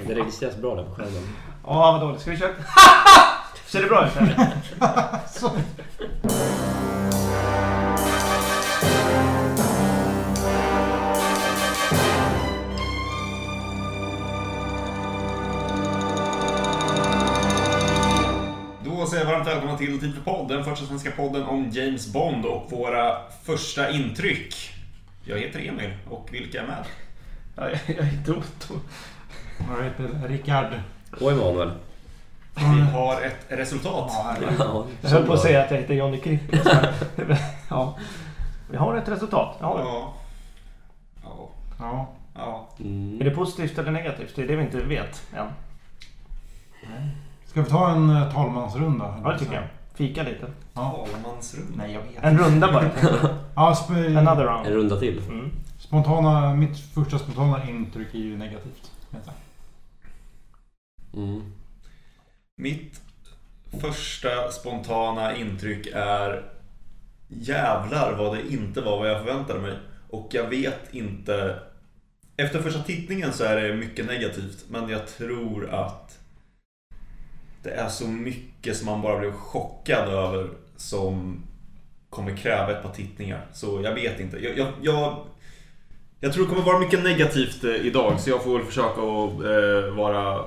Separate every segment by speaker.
Speaker 1: Det registreras bra där på skärmen.
Speaker 2: Ja, vad dåligt. Ska vi köra? Ser det bra ut.
Speaker 3: Då säger jag varmt välkomna till Tid för podd, den första svenska podden om James Bond och våra första intryck. Jag heter Emil och vilka är med?
Speaker 2: Ja, jag, jag är Toto.
Speaker 4: Jag heter Rickard.
Speaker 1: Och Emanuel.
Speaker 3: Vi har ett resultat.
Speaker 4: Ja,
Speaker 1: Ja,
Speaker 2: Jag höll på att säga att jag heter Johnny Kripp. ja. Vi har ett resultat. Ja.
Speaker 3: Ja. Ja.
Speaker 4: ja.
Speaker 3: ja.
Speaker 1: Mm.
Speaker 2: Är det positivt eller negativt? Det är det vi inte vet än.
Speaker 4: Ska vi ta en eh, talmansrunda?
Speaker 2: Ja, det tycker jag. Fika lite.
Speaker 4: Ja.
Speaker 3: Talmansrum.
Speaker 4: Nej, jag vet.
Speaker 2: En runda bara.
Speaker 4: Ja, sp-
Speaker 2: Another
Speaker 1: En
Speaker 2: round.
Speaker 1: runda till.
Speaker 2: Mm.
Speaker 4: spontana, mitt första spontana intryck är ju negativt.
Speaker 1: Mm.
Speaker 3: Mitt första spontana intryck är jävlar vad det inte var vad jag förväntade mig. Och jag vet inte... Efter första tittningen så är det mycket negativt. Men jag tror att det är så mycket som man bara blev chockad över som kommer kräva ett par tittningar. Så jag vet inte. Jag, jag, jag, jag tror det kommer vara mycket negativt eh, idag så jag får väl försöka att eh, vara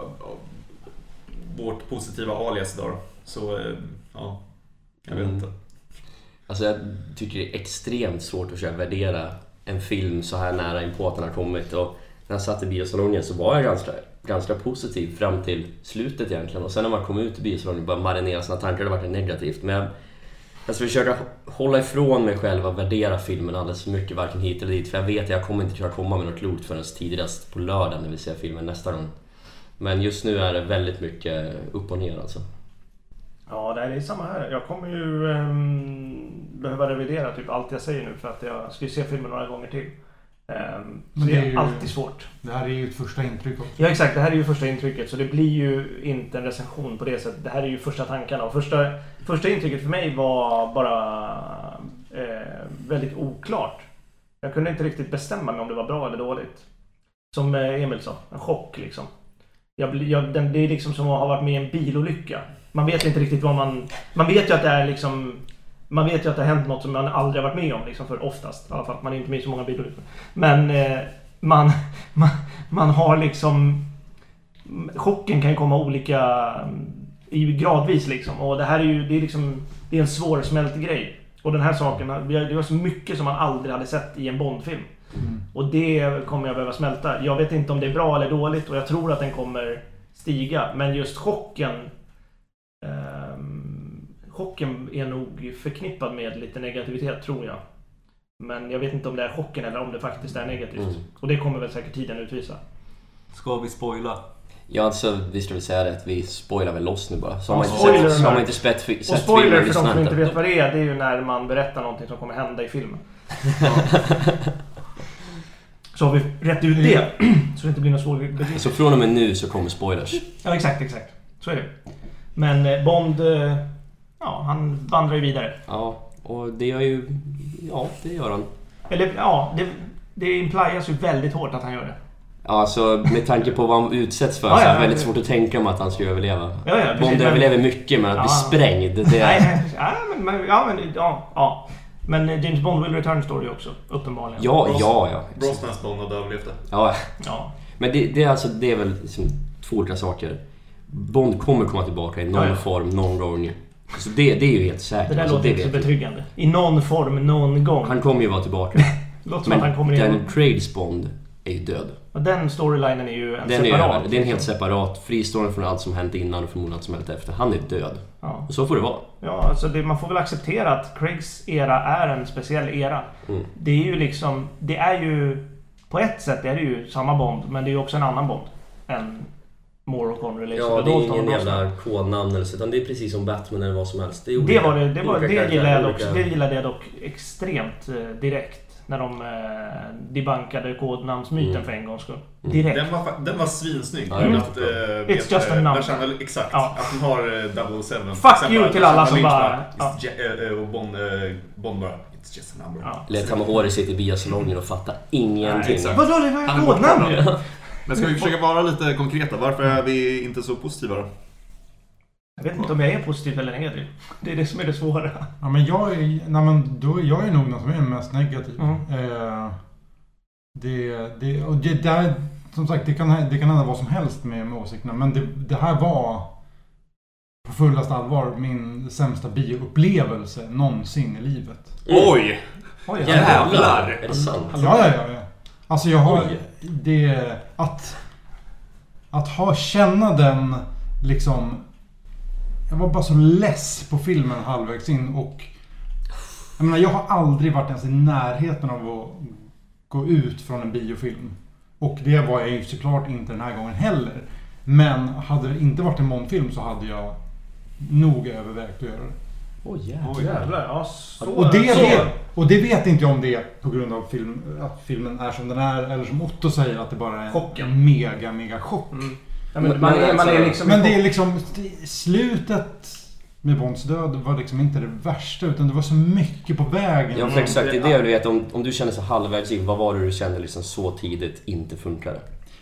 Speaker 3: vårt positiva alias då. Så, eh, ja. Jag vet
Speaker 1: Mm.
Speaker 3: inte.
Speaker 1: Alltså jag tycker det är extremt svårt att försöka värdera en film så här nära inpå att den har kommit. Och när jag satt i biosalongen så var jag ganska, ganska positiv fram till slutet egentligen. Och sen när man kom ut i biosalongen och började marinera sina tankar, det var det negativt. Men jag, jag ska försöka hålla ifrån mig själv och värdera filmen alldeles för mycket, varken hit eller dit. För jag vet att jag kommer inte kunna komma med något klokt förrän tidigast på lördag när vi ser filmen nästa gång. Men just nu är det väldigt mycket upp och ner alltså.
Speaker 2: Ja, det är samma här. Jag kommer ju ehm, behöva revidera typ allt jag säger nu för att jag ska ju se filmen några gånger till. Ehm, så
Speaker 4: Men
Speaker 2: det
Speaker 4: det
Speaker 2: är,
Speaker 4: är ju-
Speaker 2: alltid svårt.
Speaker 4: Det här är ju ett första intryck också.
Speaker 2: Ja exakt, det här är ju första intrycket så det blir ju inte en recension på det sättet. Det här är ju första tankarna och första, första intrycket för mig var bara eh, väldigt oklart. Jag kunde inte riktigt bestämma mig om det var bra eller dåligt. Som eh, Emil sa, en chock liksom. Jag, jag, den, det är liksom som att ha varit med i en bilolycka. Man vet inte riktigt vad man... Man vet ju att det är liksom... Man vet ju att det har hänt något som man aldrig har varit med om liksom för oftast. I alla fall, man är inte med i så många bilolyckor. Men eh, man, man, man har liksom... Chocken kan ju komma olika mm, i gradvis liksom. Och det här är ju det är liksom... Det är en svårsmält grej. Och den här saken, det var så mycket som man aldrig hade sett i en Bondfilm.
Speaker 4: Mm.
Speaker 2: Och det kommer jag behöva smälta. Jag vet inte om det är bra eller dåligt och jag tror att den kommer stiga. Men just chocken... ehm, chocken är nog förknippad med lite negativitet, tror jag. Men jag vet inte om det är chocken eller om det faktiskt är negativt.
Speaker 1: Mm.
Speaker 2: Och det kommer väl säkert tiden utvisa.
Speaker 5: Ska vi spoila?
Speaker 1: Ja, alltså vi väl säga det att vi spoilar väl loss nu bara. Så har man inte
Speaker 2: spoiler
Speaker 1: sett, så har man inte spett, fi-
Speaker 2: Och
Speaker 1: sett
Speaker 2: spoiler
Speaker 1: filmen
Speaker 2: för de som inte vet vad det är, det är ju när man berättar någonting som kommer hända i filmen. Så har vi rätt ut det. Så det inte blir någon svår begripning.
Speaker 1: Så från och med nu så kommer spoilers.
Speaker 2: Ja, exakt, exakt. Så är det. Men eh, Bond, eh, ja, han vandrar ju vidare.
Speaker 1: Ja, och det gör ju... Ja, det gör han.
Speaker 2: Eller ja, det, det implias ju väldigt hårt att han gör det.
Speaker 1: Ja, alltså med tanke på vad han utsätts för
Speaker 2: Ja,
Speaker 1: så är
Speaker 2: ja,
Speaker 1: det väldigt
Speaker 2: det-
Speaker 1: svårt att tänka om att han ska överleva.
Speaker 2: Ja, ja, precis,
Speaker 1: Bond överlever mycket, men att bli
Speaker 2: Ja.
Speaker 1: sprängd, det...
Speaker 2: Nej, nej, ja, men, ja, men, ja, ja. Men eh, James Bond will return står det ju också, uppenbarligen.
Speaker 1: Ja, ja, ja.
Speaker 3: Brosnans Bond hade överlevt det.
Speaker 1: ja.
Speaker 2: Ja.
Speaker 1: Men det, det, är alltså, det är väl liksom två olika saker. Bond kommer komma tillbaka i någon
Speaker 2: Ja, ja.
Speaker 1: form, någon gång. Så det, det är ju helt säkert.
Speaker 2: Det där
Speaker 1: alltså,
Speaker 2: låter inte så betryggande. I någon form, någon gång.
Speaker 1: Han kommer ju vara tillbaka.
Speaker 2: låter som att han kommer.
Speaker 1: Daniel Craigs Bond är ju död.
Speaker 2: Och den storylinen är ju en
Speaker 1: Den är
Speaker 2: separat.
Speaker 1: över. Det är en helt separat, fristående från allt som hänt innan och förmodligen allt som hänt efter. Han är död.
Speaker 2: Ja,
Speaker 1: Och så får det vara.
Speaker 2: ja alltså det, man får väl acceptera att Craigs era är en speciell era.
Speaker 1: Mm.
Speaker 2: Det är ju liksom... Det är ju... På ett sätt är det ju samma Bond, men det är ju också en annan Bond. Än Moore och Connery. liksom.
Speaker 1: Ja, det är ingen jävla kodnamn eller så, utan det är precis som Batman eller vad som helst. Det, är
Speaker 2: Det
Speaker 1: olika-
Speaker 2: var det. Det, var, det, gillade jag dock, det gillade jag dock extremt eh, direkt. När de eh, debankade kodnamnsmyten
Speaker 1: Mm.
Speaker 2: för en gångs skull.
Speaker 1: Mm.
Speaker 2: Direkt.
Speaker 3: Den var, den var svinsnygg.
Speaker 1: Ja, var
Speaker 3: att, eh,
Speaker 2: It's
Speaker 3: vet,
Speaker 2: just a
Speaker 3: eh,
Speaker 2: number.
Speaker 3: känner- Exakt.
Speaker 2: Ja.
Speaker 3: Att de har eh, double seven.
Speaker 2: Fuck
Speaker 3: Sen
Speaker 2: you till alla som bara-
Speaker 3: eh, eh, och Bond, eh, Bond bara... It's just a number.
Speaker 2: Ja.
Speaker 1: Eller Tamahori sitter i biosalongen och fattar ingenting.
Speaker 2: Vadå, det var ju kodnamn!
Speaker 3: Men ska vi försöka vara lite konkreta? Varför är vi inte så positiva då?
Speaker 2: Jag vet inte om jag är positiv eller negativ. Det är det som är det svåra.
Speaker 4: Ja, men jag är, nej, men då, jag är nog den som är mest negativ.
Speaker 2: Mm.
Speaker 4: Eh, det, det, och det där, som sagt, det kan, det kan hända vad som helst med, med åsikterna. Men det, det här var på fullaste allvar min sämsta bioupplevelse någonsin i livet.
Speaker 3: Oj!
Speaker 2: Oj,
Speaker 3: Jävlar!
Speaker 1: Är det sant?
Speaker 4: Ja, ja, ja. ja. Alltså jag har... Det... Att... Att ha, känna den liksom... Jag var bara så less på filmen halvvägs in och... Jag menar, jag har aldrig varit ens i närheten av att gå ut från en biofilm. Och det var jag ju såklart inte den här gången heller. Men hade det inte varit en Bondfilm så hade jag nog övervägt att göra det.
Speaker 1: Åh
Speaker 2: Oj, jävlar. Ja, så,
Speaker 4: Och det,
Speaker 2: så.
Speaker 4: vet, och det vet inte jag om det är på grund av film, att filmen är som den är eller som Otto säger att det bara är
Speaker 2: Chocken.
Speaker 4: en mega, mega chock.
Speaker 2: Mm. Ja, men man, är, man är liksom...
Speaker 4: Men det är liksom slutet med Bonds död var liksom inte det värsta utan det var så mycket på vägen.
Speaker 1: Ja, exakt. Det är det du vet. Om, om du känner så halvvägs in, vad var det du kände liksom så tidigt inte funkade?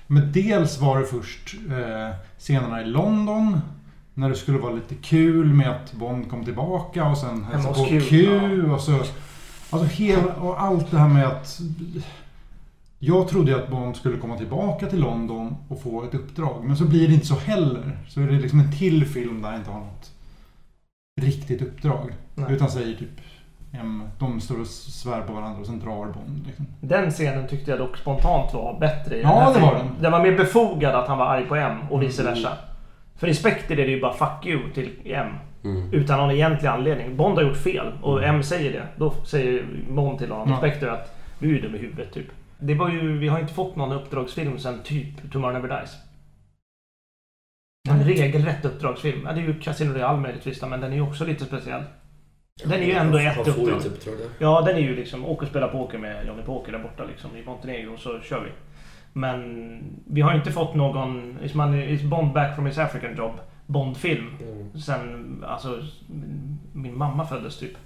Speaker 4: Men dels var det först eh, scenerna i London. När det skulle vara lite kul med att Bond kom tillbaka och sen hälsa
Speaker 2: hos
Speaker 4: på
Speaker 2: Q,
Speaker 4: Q. Och, så, alltså hela, och allt det här med att... Jag trodde att Bond skulle komma tillbaka till London och få ett uppdrag. Men så blir det inte så heller. Så är det liksom en till film där jag inte har något riktigt uppdrag.
Speaker 2: Nej.
Speaker 4: Utan säger typ... De står och svär på varandra och sen drar Bond. Liksom.
Speaker 2: Den scenen tyckte jag dock spontant var bättre i
Speaker 4: Ja, det var den.
Speaker 2: Den var mer befogad att han var arg på M och vice versa. För i Spectre är det ju bara 'fuck you' till M.
Speaker 1: Mm.
Speaker 2: Utan någon egentlig anledning. Bond har gjort fel och M säger det. Då säger Bond till honom,
Speaker 4: Ja.
Speaker 2: Spectre, att du är dum i huvudet typ. Det var ju, vi har inte fått någon uppdragsfilm sen typ Tomorrow Never Dies. En regelrätt uppdragsfilm. Ja, det är ju Casino Royale möjligtvis men den är ju också lite speciell. Den är ju ändå ett uppdrag.
Speaker 1: där.
Speaker 2: Ja, den är ju liksom åk och spela poker med Johnny Poker där borta liksom i Montenegro och så kör vi. Men vi har inte fått någon Is, man, is Bond back from his African job Bond-film
Speaker 1: Mm.
Speaker 2: sen alltså min mamma föddes typ.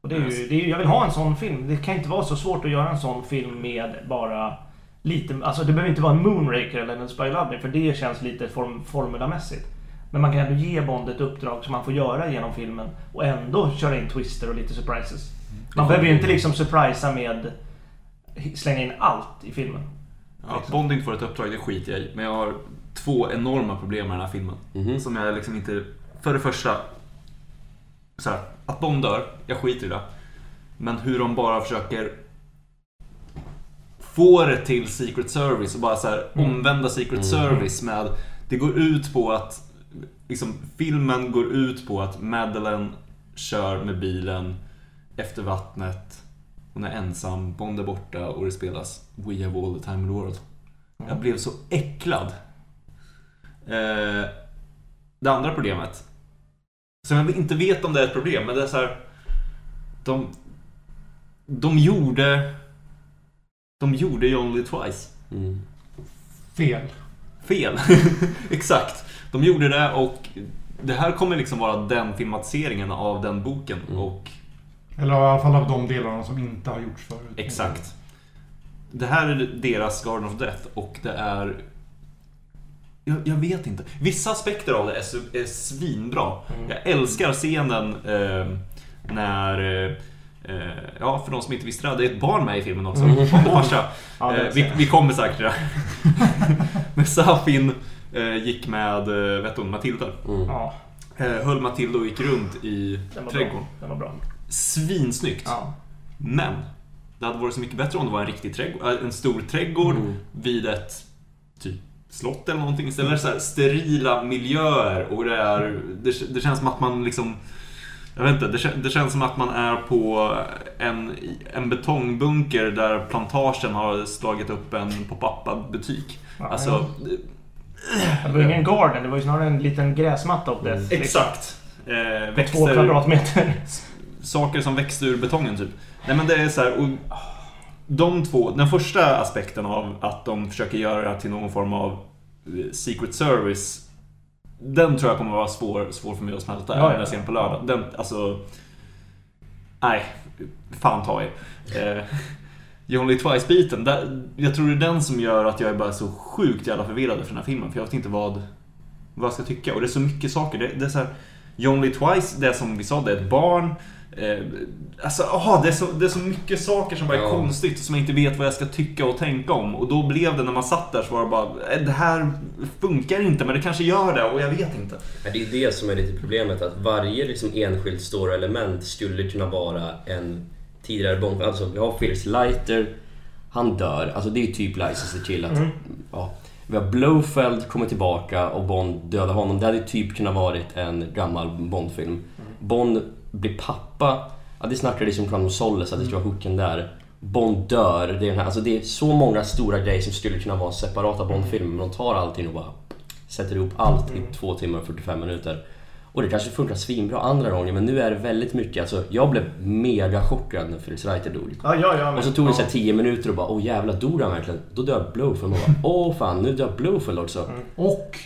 Speaker 2: Och det är ju, det är jag vill ha en sån film. Det kan inte vara så svårt att göra en sån film med bara lite, alltså det behöver inte vara en Moonraker eller en Spy Love Me, för det känns lite form, formulamässigt. Men man kan ändå ge Bond ett uppdrag som man får göra genom filmen och ändå köra in twister och lite surprises. Man behöver ju inte liksom surprisa med slänga in allt i filmen.
Speaker 3: Ja, att Bond inte får ett uppdrag, det skiter jag i. Men jag har två enorma problem med den här filmen.
Speaker 1: Mhm.
Speaker 3: Som jag liksom inte... För det första, så här, att Bond dör, jag skiter i det. Men hur de bara försöker få det till Secret Service och bara så här, omvända Secret Service med... Det går ut på att... Liksom, filmen går ut på att Madeleine kör med bilen efter vattnet. Hon är ensam, Bond är borta och det spelas We have all the time in the world. Jag blev så äcklad. Eh, det andra problemet. Som jag inte vet om det är ett problem, men det är så här. De, de gjorde... De gjorde You Only Twice.
Speaker 1: Mm.
Speaker 4: Fel.
Speaker 3: Fel. Exakt. De gjorde det och det här kommer liksom vara den filmatiseringen av den boken.
Speaker 1: Mm.
Speaker 3: Och
Speaker 4: Eller i alla fall av de delarna som inte har gjorts förut.
Speaker 3: Exakt. Det här är deras Garden of Death och det är... Jag, jag vet inte. Vissa aspekter av det är, är svinbra. Jag älskar scenen eh, när... Eh, eh, ja, för de som inte visste det, det är ett barn med i filmen också. Och farsa.
Speaker 2: Ja,
Speaker 3: eh, vi, vi kommer säkert till det. När Safin eh, gick med, vet hon, Matilda.
Speaker 1: Mm.
Speaker 2: Ja,
Speaker 3: Eh, höll Matilda och gick runt i
Speaker 2: den var
Speaker 3: trädgården.
Speaker 2: bra. Den var bra.
Speaker 3: Svinsnyggt.
Speaker 2: Ja.
Speaker 3: Men det hade varit så mycket bättre om det var en riktig trädgård, en stor trädgård
Speaker 1: Mm.
Speaker 3: vid ett slott eller någonting. Istället är det så här sterila miljöer och det är... Det, det känns som att man liksom... Jag vet inte, det, det känns som att man är på en, en betongbunker där plantagen har slagit upp en pop-up butik.
Speaker 2: Ja,
Speaker 3: Alltså,
Speaker 2: Det var ju ingen garden, det var ju snarare en liten gräsmatta upp där.
Speaker 1: Mm.
Speaker 3: exakt. Eh,
Speaker 2: Två
Speaker 3: växter,
Speaker 2: kvadratmeter.
Speaker 3: saker som växte ur betongen typ. Nej men det är så här, och de två, den första aspekten av att de försöker göra det här till någon form av eh, Secret Service Den tror jag kommer vara svår, svår för mig att smälta
Speaker 2: Ja, ja,
Speaker 3: när jag ser den på lördag. Den, alltså... Nej, fan ta er. Eh, You Only Twice-biten. Jag tror det är den som gör att jag är bara så sjukt jävla förvirrad för den här filmen. För jag vet inte vad, vad jag ska tycka. Och det är så mycket saker. Det, det är så här, Only Twice, det som vi sa, det är ett barn. Eh, alltså, aha, det, är så, det är så mycket saker som bara är
Speaker 1: Ja.
Speaker 3: konstigt som jag inte vet vad jag ska tycka och tänka om. Och då blev det när man satt där så var det bara, eh, det här funkar inte men det kanske gör det och jag vet inte.
Speaker 1: Men det är det som är lite problemet, att varje liksom enskilt story-element skulle kunna vara en tidigare Bond. Alltså vi har Felix Leiter, han dör. Alltså det är typ License to Kill. Att, ja. Vi har Blofeld kommer tillbaka och Bond dödar honom. Det hade typ kunnat varit en gammal Bond-film. Bond blir pappa. Ja, det snackade liksom Crown of Solace, att det skulle vara hooken där. Bond dör. Det är, den här, alltså det är så många stora grejer som skulle kunna vara separata Bond-filmer. Men de tar allting och bara sätter ihop allt i två timmar och 45 minuter. Och det kanske funkar svinbra andra gånger men nu är det väldigt mycket, alltså jag blev mega chockad när Felix Reiter dog.
Speaker 2: Ja, ja, ja.
Speaker 1: Och så tog det så här 10 minuter och bara åh jävlar dog han verkligen? Då dör Blowfield och bara åh fan nu dör Blowfield också.
Speaker 2: Mm.
Speaker 4: Och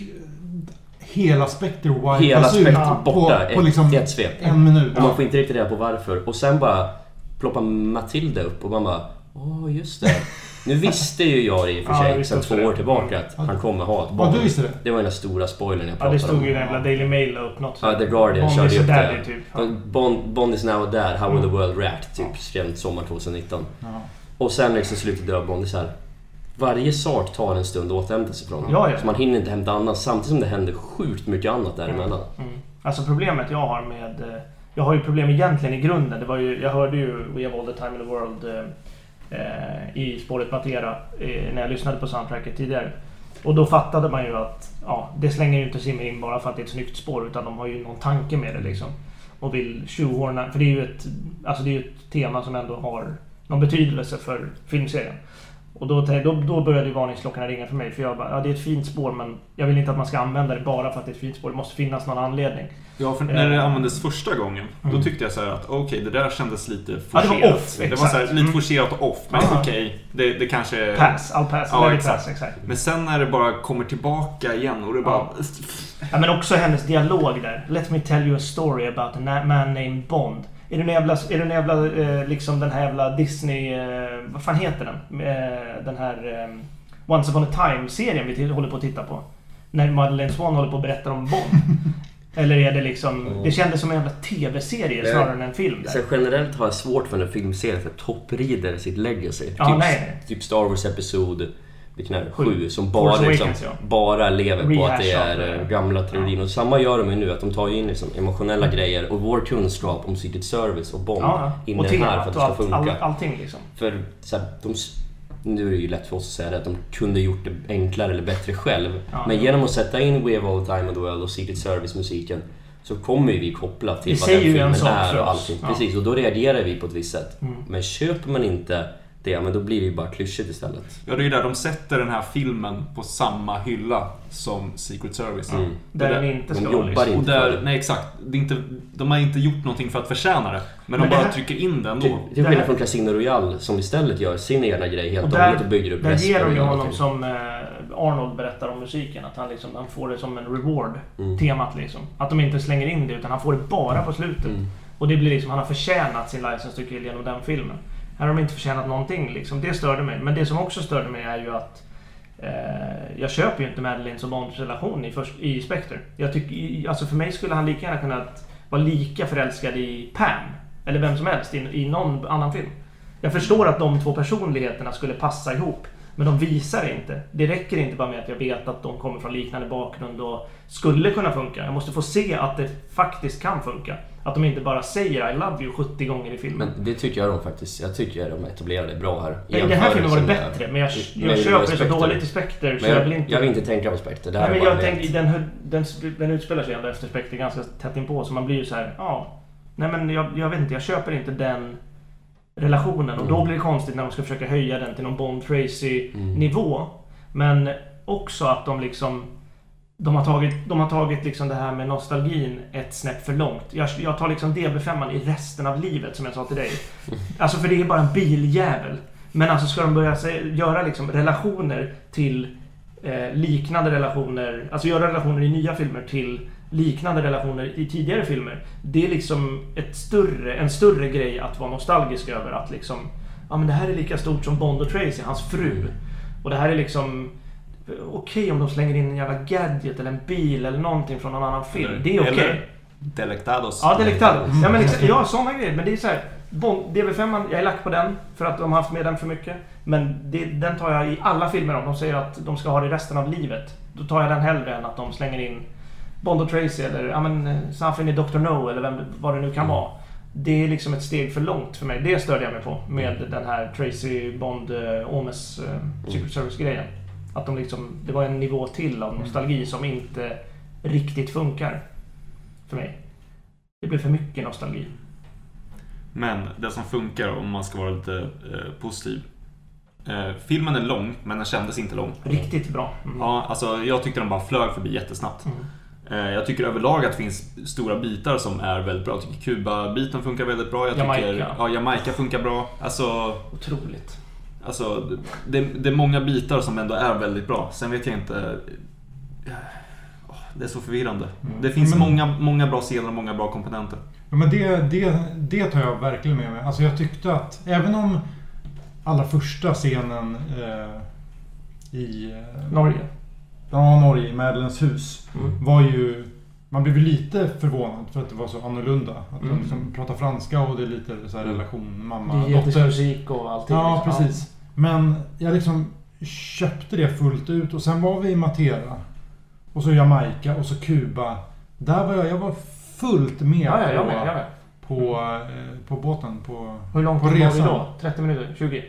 Speaker 4: hela Spectre
Speaker 1: Hela
Speaker 4: wipas ut
Speaker 1: spektrat borta
Speaker 4: på, på liksom
Speaker 1: i ett svep.
Speaker 4: en minut.
Speaker 1: Och man får inte riktigt reda på varför. Och sen bara ploppar Matilda upp och man bara åh just det. Nu visste ju jag i och för
Speaker 2: Ja,
Speaker 1: sig
Speaker 2: visste
Speaker 1: sedan två år tillbaka att han kommer ha ett
Speaker 4: Ja,
Speaker 1: barn.
Speaker 4: du visste det?
Speaker 1: Det var den stora spoilern jag
Speaker 2: Ja,
Speaker 1: pratade
Speaker 2: det stod
Speaker 1: om.
Speaker 2: ju i den jävla Daily Mail upp något.
Speaker 1: Ja, The Guardian
Speaker 2: Bond
Speaker 1: körde upp det.
Speaker 2: typ. Ja.
Speaker 1: Bond, Bond is now dead, how will the
Speaker 2: Mm.
Speaker 1: world react? Typ, skrev sommar 2019.
Speaker 4: Ja.
Speaker 1: Och sen liksom slutet dör Bond. Så här, varje sak tar en stund att återhämta sig från.
Speaker 2: Ja, ja.
Speaker 1: Så man hinner inte hämta annat samtidigt som det händer sjukt mycket annat däremellan.
Speaker 2: Mm. Alltså problemet jag har med... eh, Jag har ju problem egentligen i grunden. Det var ju, jag hörde ju We have all the time in the world eh, Eh, i spåret Matera eh, när jag lyssnade på soundtracket tidigare. Och då fattade man ju att ja, det slänger ju inte Zimmer in bara för att det är ett snyggt spår utan de har ju någon tanke med det liksom. Och vill tjohorna... För det är ju ett, alltså det är ju ett tema som ändå har någon betydelse för filmserien. Och då, då, då började ju varningsklockorna ringa för mig. För jag bara, ja det är ett fint spår men jag vill inte att man ska använda det bara för att det är ett fint spår. Det måste finnas någon anledning.
Speaker 3: Ja, för när det
Speaker 2: Eh.
Speaker 3: användes första gången, då
Speaker 2: Mm.
Speaker 3: tyckte jag så här att okej, det där kändes lite
Speaker 2: Ja, det var
Speaker 3: forcerat.
Speaker 2: off,
Speaker 3: det var så här, lite
Speaker 2: Mm.
Speaker 3: forcerat och off, men
Speaker 2: Ja.
Speaker 3: okej, det, det kanske...
Speaker 2: Pass, all pass.
Speaker 3: Ja, exakt.
Speaker 2: pass, exakt.
Speaker 3: Men sen när det bara kommer tillbaka igen och det bara...
Speaker 2: Ja, men också hennes dialog där. Let me tell you a story about a man named Bond. Är det en jävla, är det en jävla eh, liksom den här jävla Disney... Eh, vad fan heter den? Eh, den här Once upon a time-serien vi håller på att titta på. När Madeleine Swan håller på att berätta om Bond. Eller är det liksom...
Speaker 1: Mm.
Speaker 2: Det kändes som en jävla TV-serie snarare än en film. Där.
Speaker 1: generellt har jag svårt för en filmserie för topprider sitt legacy.
Speaker 2: Ja,
Speaker 1: typ, typ Star Wars Episod vilken är det?
Speaker 2: Sju.
Speaker 1: Sju. Som bara,
Speaker 2: Force
Speaker 1: liksom,
Speaker 2: Awakens, ja.
Speaker 1: bara lever på att det
Speaker 2: Rehash
Speaker 1: är eh, gamla trilogin. Och samma gör de ju nu, att de tar in liksom emotionella
Speaker 2: Mm.
Speaker 1: grejer och vår kunskap om Secret Service och Bond
Speaker 2: Ja,
Speaker 1: in
Speaker 2: och
Speaker 1: i den här för att det ska funka.
Speaker 2: all, allting liksom.
Speaker 1: För så här, de, nu är det ju lätt för oss att säga det, att de kunde gjort det enklare eller bättre själv.
Speaker 2: Ja.
Speaker 1: Men genom att sätta in We have all time the world och Secret Service-musiken så kommer ju vi koppla till
Speaker 2: Det
Speaker 1: vad den filmen är och allting.
Speaker 2: Ja.
Speaker 1: Precis, och då reagerar vi på ett visst sätt.
Speaker 2: Mm.
Speaker 1: Men köper man inte det, men då blir det ju bara klyschigt istället.
Speaker 3: Ja, det är ju där de sätter den här filmen på samma hylla som Secret Service.
Speaker 1: Mm.
Speaker 2: Där
Speaker 3: Och
Speaker 2: den
Speaker 3: där-
Speaker 2: inte
Speaker 1: de
Speaker 2: ska
Speaker 1: jobbar
Speaker 2: vara liksom.
Speaker 1: inte.
Speaker 3: Och där, nej exakt. Det är inte, de har inte gjort någonting för att förtjäna det. Men,
Speaker 2: Men
Speaker 3: de bara
Speaker 2: här-
Speaker 3: trycker in det
Speaker 1: Till,
Speaker 3: ändå.
Speaker 1: till
Speaker 2: Det här-
Speaker 1: skillnad från Casino Royale som istället gör sin egna grej helt
Speaker 2: Och där-
Speaker 1: hållet och bygger upp
Speaker 2: Där ger de ju honom som eh, Arnold berättar om musiken. Att han, liksom, han får det som en reward.
Speaker 1: Mm.
Speaker 2: Temat liksom. Att de inte slänger in det utan han får det bara på slutet.
Speaker 1: Mm.
Speaker 2: Och det blir liksom, han har förtjänat sin License to Kill genom den filmen. Här har de inte förtjänat någonting liksom. Det störde mig. Men det som också störde mig är ju att eh, jag köper ju inte Madeleines och Bonds relation i, först, i Spectre. Jag tycker, i- alltså för mig skulle han lika gärna kunnat vara lika förälskad i Pam. Eller vem som helst i, i någon annan film. Jag förstår att de två personligheterna skulle passa ihop. Men de visar det inte. Det räcker inte bara med att jag vet att de kommer från liknande bakgrund och skulle kunna funka. Jag måste få se att det faktiskt kan funka. Att de inte bara säger I love you 70 gånger i filmen.
Speaker 1: Men det tycker jag de faktiskt, jag tycker de etablerade bra här.
Speaker 2: I den här filmen var det
Speaker 1: med-
Speaker 2: bättre, men jag, jag
Speaker 1: det
Speaker 2: köper det så dåligt i Spectre så jag,
Speaker 1: jag,
Speaker 2: vill inte...
Speaker 1: jag vill inte tänka på Spectre. Det här
Speaker 2: Nej, men jag tänker, den, den, den utspelar sig ändå efter Spectre ganska tätt inpå, så man blir ju så här, ja. Nej men jag, jag vet inte, jag köper inte den relationen. Och då
Speaker 1: Mm.
Speaker 2: blir det konstigt när de ska försöka höja den till någon Bond
Speaker 1: Mm.
Speaker 2: Tracy-nivå. Men också att de liksom... De har tagit, de har tagit liksom det här med nostalgin ett snäpp för långt. Jag, jag tar liksom DB5 i resten av livet, som jag sa till dig. Alltså, för det är bara en biljävel. Men alltså ska de börja se, göra liksom relationer till eh, liknande relationer, alltså göra relationer i nya filmer till liknande relationer i tidigare filmer. Det är liksom ett större, en större grej att vara nostalgisk över. Att liksom, ja men det här är lika stort som Bond och Tracy, hans fru. Och det här är liksom okej om de slänger in en jävla gadget eller en bil eller någonting från någon annan film. Det är okej.
Speaker 3: Eller Delectados.
Speaker 2: Ja, Delectado. Ja, men exakt, ja, sådana grejer. Men det är så här. Bond, DV5, jag är lack på den för att de har haft med den för mycket. Men det, den tar jag i alla filmer om. De säger att de ska ha det resten av livet. Då tar jag den hellre än att de slänger in Bond och Tracy eller ja, men, Something i Dr. No eller vem, vad det nu kan vara. Det är liksom ett steg för långt för mig. Det störde jag mig på med den här Tracy Bond uh, Omes uh, Secret Service-grejen. Att de liksom, det var en nivå till av nostalgi som inte riktigt funkar för mig. Det blev för mycket nostalgi.
Speaker 3: Men det som funkar om man ska vara lite eh, positiv. Eh, filmen är lång, men den kändes inte lång.
Speaker 2: Riktigt bra. Mm.
Speaker 3: Ja, alltså, jag tyckte den bara flög förbi jättesnabbt.
Speaker 2: Mm.
Speaker 3: Eh, jag tycker överlag att det finns stora bitar som är väldigt bra. Jag tycker Kuba-biten funkar väldigt bra. Jag
Speaker 2: Jamaica.
Speaker 3: tycker ja, Jamaica funkar bra. Alltså,
Speaker 2: Otroligt.
Speaker 3: Alltså det, det är många bitar som ändå är väldigt bra. Sen vet jag inte... Åh, Det är så förvirrande. Det finns
Speaker 4: Men-
Speaker 3: många, många bra scener och många bra komponenter.
Speaker 4: Ja, men det, det, det tar jag verkligen med mig. Alltså jag tyckte att även om allra första scenen eh, i eh,
Speaker 2: Norge.
Speaker 4: ja, Norge, i Madeleines hus,
Speaker 2: Mm.
Speaker 4: var ju... Man blev ju lite förvånad för att det var så annorlunda. Att
Speaker 2: Mm.
Speaker 4: de liksom pratar franska och det är lite så här
Speaker 1: Mm.
Speaker 4: relation
Speaker 2: Det är
Speaker 4: mamma-dotter.
Speaker 2: jättemycket musik och allting.
Speaker 4: Ja,
Speaker 2: liksom.
Speaker 4: precis. Men jag liksom köpte det fullt ut och sen var vi i Matera. Och så Jamaica och så Kuba. Där var jag, jag var fullt med
Speaker 2: Ja, ja, jag
Speaker 4: på,
Speaker 2: med. Jag med.
Speaker 4: på, eh, på båten. På,
Speaker 2: Hur långt
Speaker 4: på
Speaker 2: var vi
Speaker 4: resan.
Speaker 2: då? 30 minuter? 20?
Speaker 4: Eh,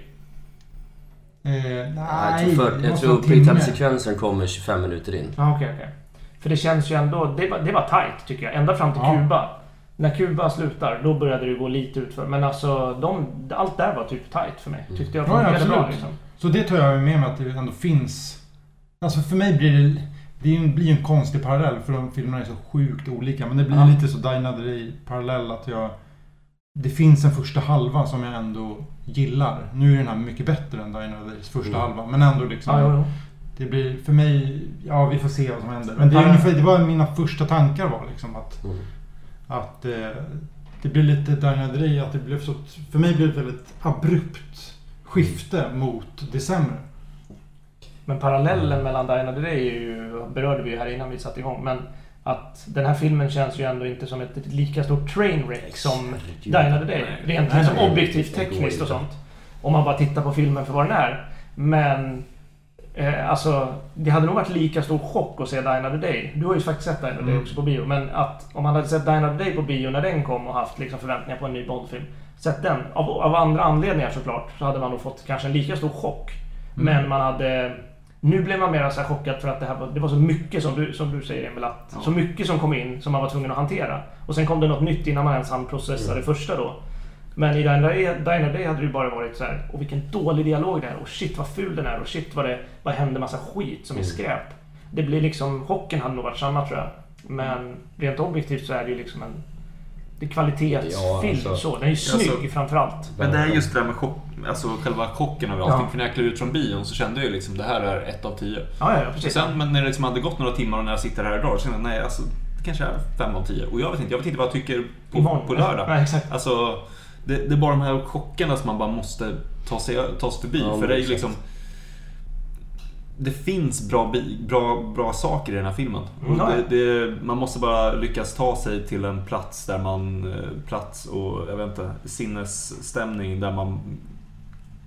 Speaker 4: nej,
Speaker 1: jag tror, för, jag tror
Speaker 4: vara en timme.
Speaker 2: sekvensen
Speaker 1: kommer 25 minuter in.
Speaker 2: Ja, okej, okej. För det känns ju ändå... Det var, det var tight tycker jag. Ända fram till
Speaker 4: Ja.
Speaker 2: Kuba. När Kuba slutar, då började det gå lite utför. Men alltså, de, allt där var typ tight för mig. Tyckte jag
Speaker 4: Ja, ja,
Speaker 2: funkade bra
Speaker 4: absolut.
Speaker 2: liksom.
Speaker 4: Så det tar jag med mig att det ändå finns. Alltså för mig blir det... Det blir ju en konstig parallell för de filmerna är så sjukt olika. Men det blir
Speaker 2: Ja.
Speaker 4: lite så Day parallell att jag... Det finns en första halva som jag ändå gillar. Nu är den här mycket bättre än Days första
Speaker 1: Mm.
Speaker 4: halva. Men ändå liksom...
Speaker 2: Ja.
Speaker 4: Det blir för mig... Ja, vi får se vad som händer. Men det, är ungefär, det var mina första tankar var liksom att...
Speaker 1: Mm.
Speaker 4: Att eh, det blir lite Day, att det blev så... För mig blev det ett väldigt abrupt skifte mot det sämre.
Speaker 2: Men parallellen mellan Another Day är ju, berörde vi ju här innan vi satte igång. Men att den här filmen känns ju ändå inte som ett lika stort trainwreck som Die Another Day.
Speaker 3: Nej.
Speaker 2: Rent
Speaker 4: Nej,
Speaker 2: liksom
Speaker 4: nej.
Speaker 2: objektivt tekniskt och sånt. Om man bara tittar på filmen för vad den är. Men eh, alltså, det hade nog varit lika stor chock att se Die Another Day. Du har ju faktiskt sett Die Another Day
Speaker 4: Mm.
Speaker 2: också på bio. Men att om man hade sett Die Another Day på bio när den kom och haft liksom förväntningar på en ny Bondfilm. Sett den, av, av andra anledningar såklart, så hade man nog fått kanske en lika stor chock.
Speaker 4: Mm.
Speaker 2: Men man hade... Nu blev man mer så här chockad för att det, här var, det var så mycket som du, som du säger Emil, att
Speaker 3: Ja.
Speaker 2: så mycket som kom in som man var tvungen att hantera. Och sen kom det något nytt innan man ens hann processa
Speaker 1: Mm.
Speaker 2: det första då. Men i Diner Day hade det ju bara varit så här, och vilken dålig dialog det är, och shit vad ful den är, och shit vad det vad händer massa skit som är
Speaker 1: Mm.
Speaker 2: skräp. Det blir liksom, chocken hade nog varit samma tror jag. Men rent objektivt så är det ju liksom en... Det är kvalitetsfilm
Speaker 1: Ja, alltså-
Speaker 2: så. Den är ju snygg
Speaker 3: Alltså-
Speaker 2: framförallt.
Speaker 3: Men det är just det där med chock, alltså själva chocken över allting.
Speaker 2: Ja.
Speaker 3: För när jag klev ut från bion så kände jag ju liksom det här är ett av tio.
Speaker 2: Ja, ja, precis.
Speaker 3: Sen men när det liksom hade gått några timmar och när jag sitter här idag så känner jag nej alltså det kanske är fem av tio. Och jag vet inte, jag vet inte vad jag tycker på,
Speaker 2: Imorgon.
Speaker 3: på lördag.
Speaker 2: Nej, exakt.
Speaker 3: Alltså det, det är bara de här chockerna som man bara måste ta sig, ta sig förbi.
Speaker 1: Ja,
Speaker 3: för det är liksom det finns bra, bi- bra, bra saker i den här filmen.
Speaker 2: Mm,
Speaker 3: det, det, man måste bara lyckas ta sig till en plats där man, eh, plats och jag vet inte, sinnesstämning där man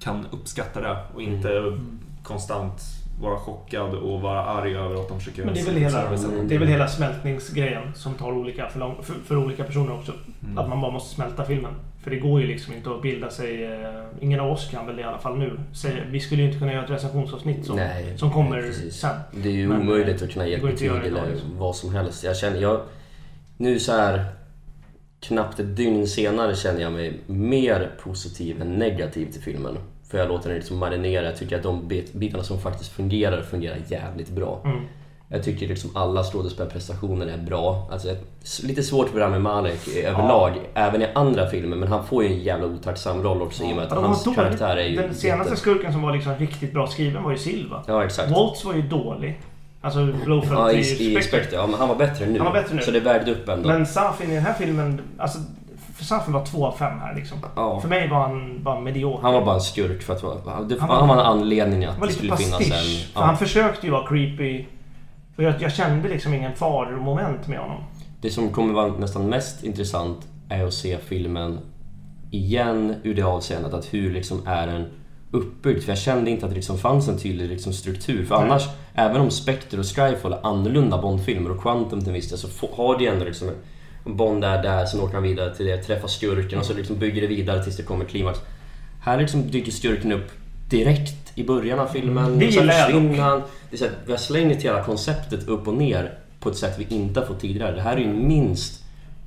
Speaker 3: kan uppskatta det och inte
Speaker 4: Mm.
Speaker 3: konstant vara chockad och vara arg över att de försöker
Speaker 2: Men det är väl hela.
Speaker 1: Mm.
Speaker 2: det är väl hela smältningsgrejen som tar olika för, lång, för, för olika personer också.
Speaker 3: Mm.
Speaker 2: Att man bara måste smälta filmen. För det går ju liksom inte att bilda sig... Eh, ingen av oss kan väl det i alla fall nu. Vi skulle ju inte kunna göra ett recensionsavsnitt som,
Speaker 1: Nej,
Speaker 2: som kommer
Speaker 1: precis.
Speaker 2: sen.
Speaker 1: Det är ju
Speaker 2: Men,
Speaker 1: omöjligt
Speaker 2: eh,
Speaker 1: att kunna ge betyg eller
Speaker 2: liksom.
Speaker 1: vad som helst. Jag känner, jag, nu så här knappt ett dygn senare känner jag mig mer positiv än negativ till filmen. För jag låter den liksom marinera. Jag tycker att de bit- bitarna som faktiskt fungerar, fungerar jävligt bra.
Speaker 2: Mm.
Speaker 1: Jag tycker liksom alla skådespelarprestationer är bra. Alltså, lite svårt för Rami Malek överlag, även i andra filmer. Men han får ju en jävla otacksam roll också i och med att
Speaker 2: Ja, var
Speaker 1: hans
Speaker 2: dåliga.
Speaker 1: karaktär är ju...
Speaker 2: Den senaste
Speaker 1: jätte-
Speaker 2: skurken som var liksom riktigt bra skriven var ju Silva.
Speaker 1: Ja, exakt.
Speaker 2: Waltz var ju dålig. Alltså Blowfelt
Speaker 1: Ja, i,
Speaker 2: i Spectre.
Speaker 1: Ja, men han var bättre nu.
Speaker 2: Han var bättre nu.
Speaker 1: Så det vägde upp ändå.
Speaker 2: Men Safin i den här filmen, alltså för Safin var två av fem här liksom.
Speaker 1: Ja.
Speaker 2: För mig var han bara medioker.
Speaker 1: Han var bara en skurk för att. Det,
Speaker 2: Han var-
Speaker 1: han var en anledning att
Speaker 2: Han var
Speaker 1: det skulle finnas en...
Speaker 2: pastisch. För
Speaker 1: Ja.
Speaker 2: han försökte ju vara creepy. Och jag, jag kände liksom ingen faromoment med honom.
Speaker 1: Det som kommer vara nästan mest intressant är att se filmen igen ur det avseendet att hur liksom är den uppbyggd. För jag kände inte att det liksom fanns en tydlig liksom struktur. För annars, även om Spectre och Skyfall är annorlunda Bondfilmer och Quantum till viss del så har det ändå liksom Bond är där, sen åker han vidare till det, träffar skurken och så liksom bygger det vidare tills det kommer klimax. Här liksom dyker skurken upp direkt i början av filmen.
Speaker 2: Det
Speaker 1: och sen
Speaker 2: gillar jag
Speaker 1: han. Det är så här, vi har slängt hela konceptet upp och ner på ett sätt vi inte har fått tidigare. Det här är ju minst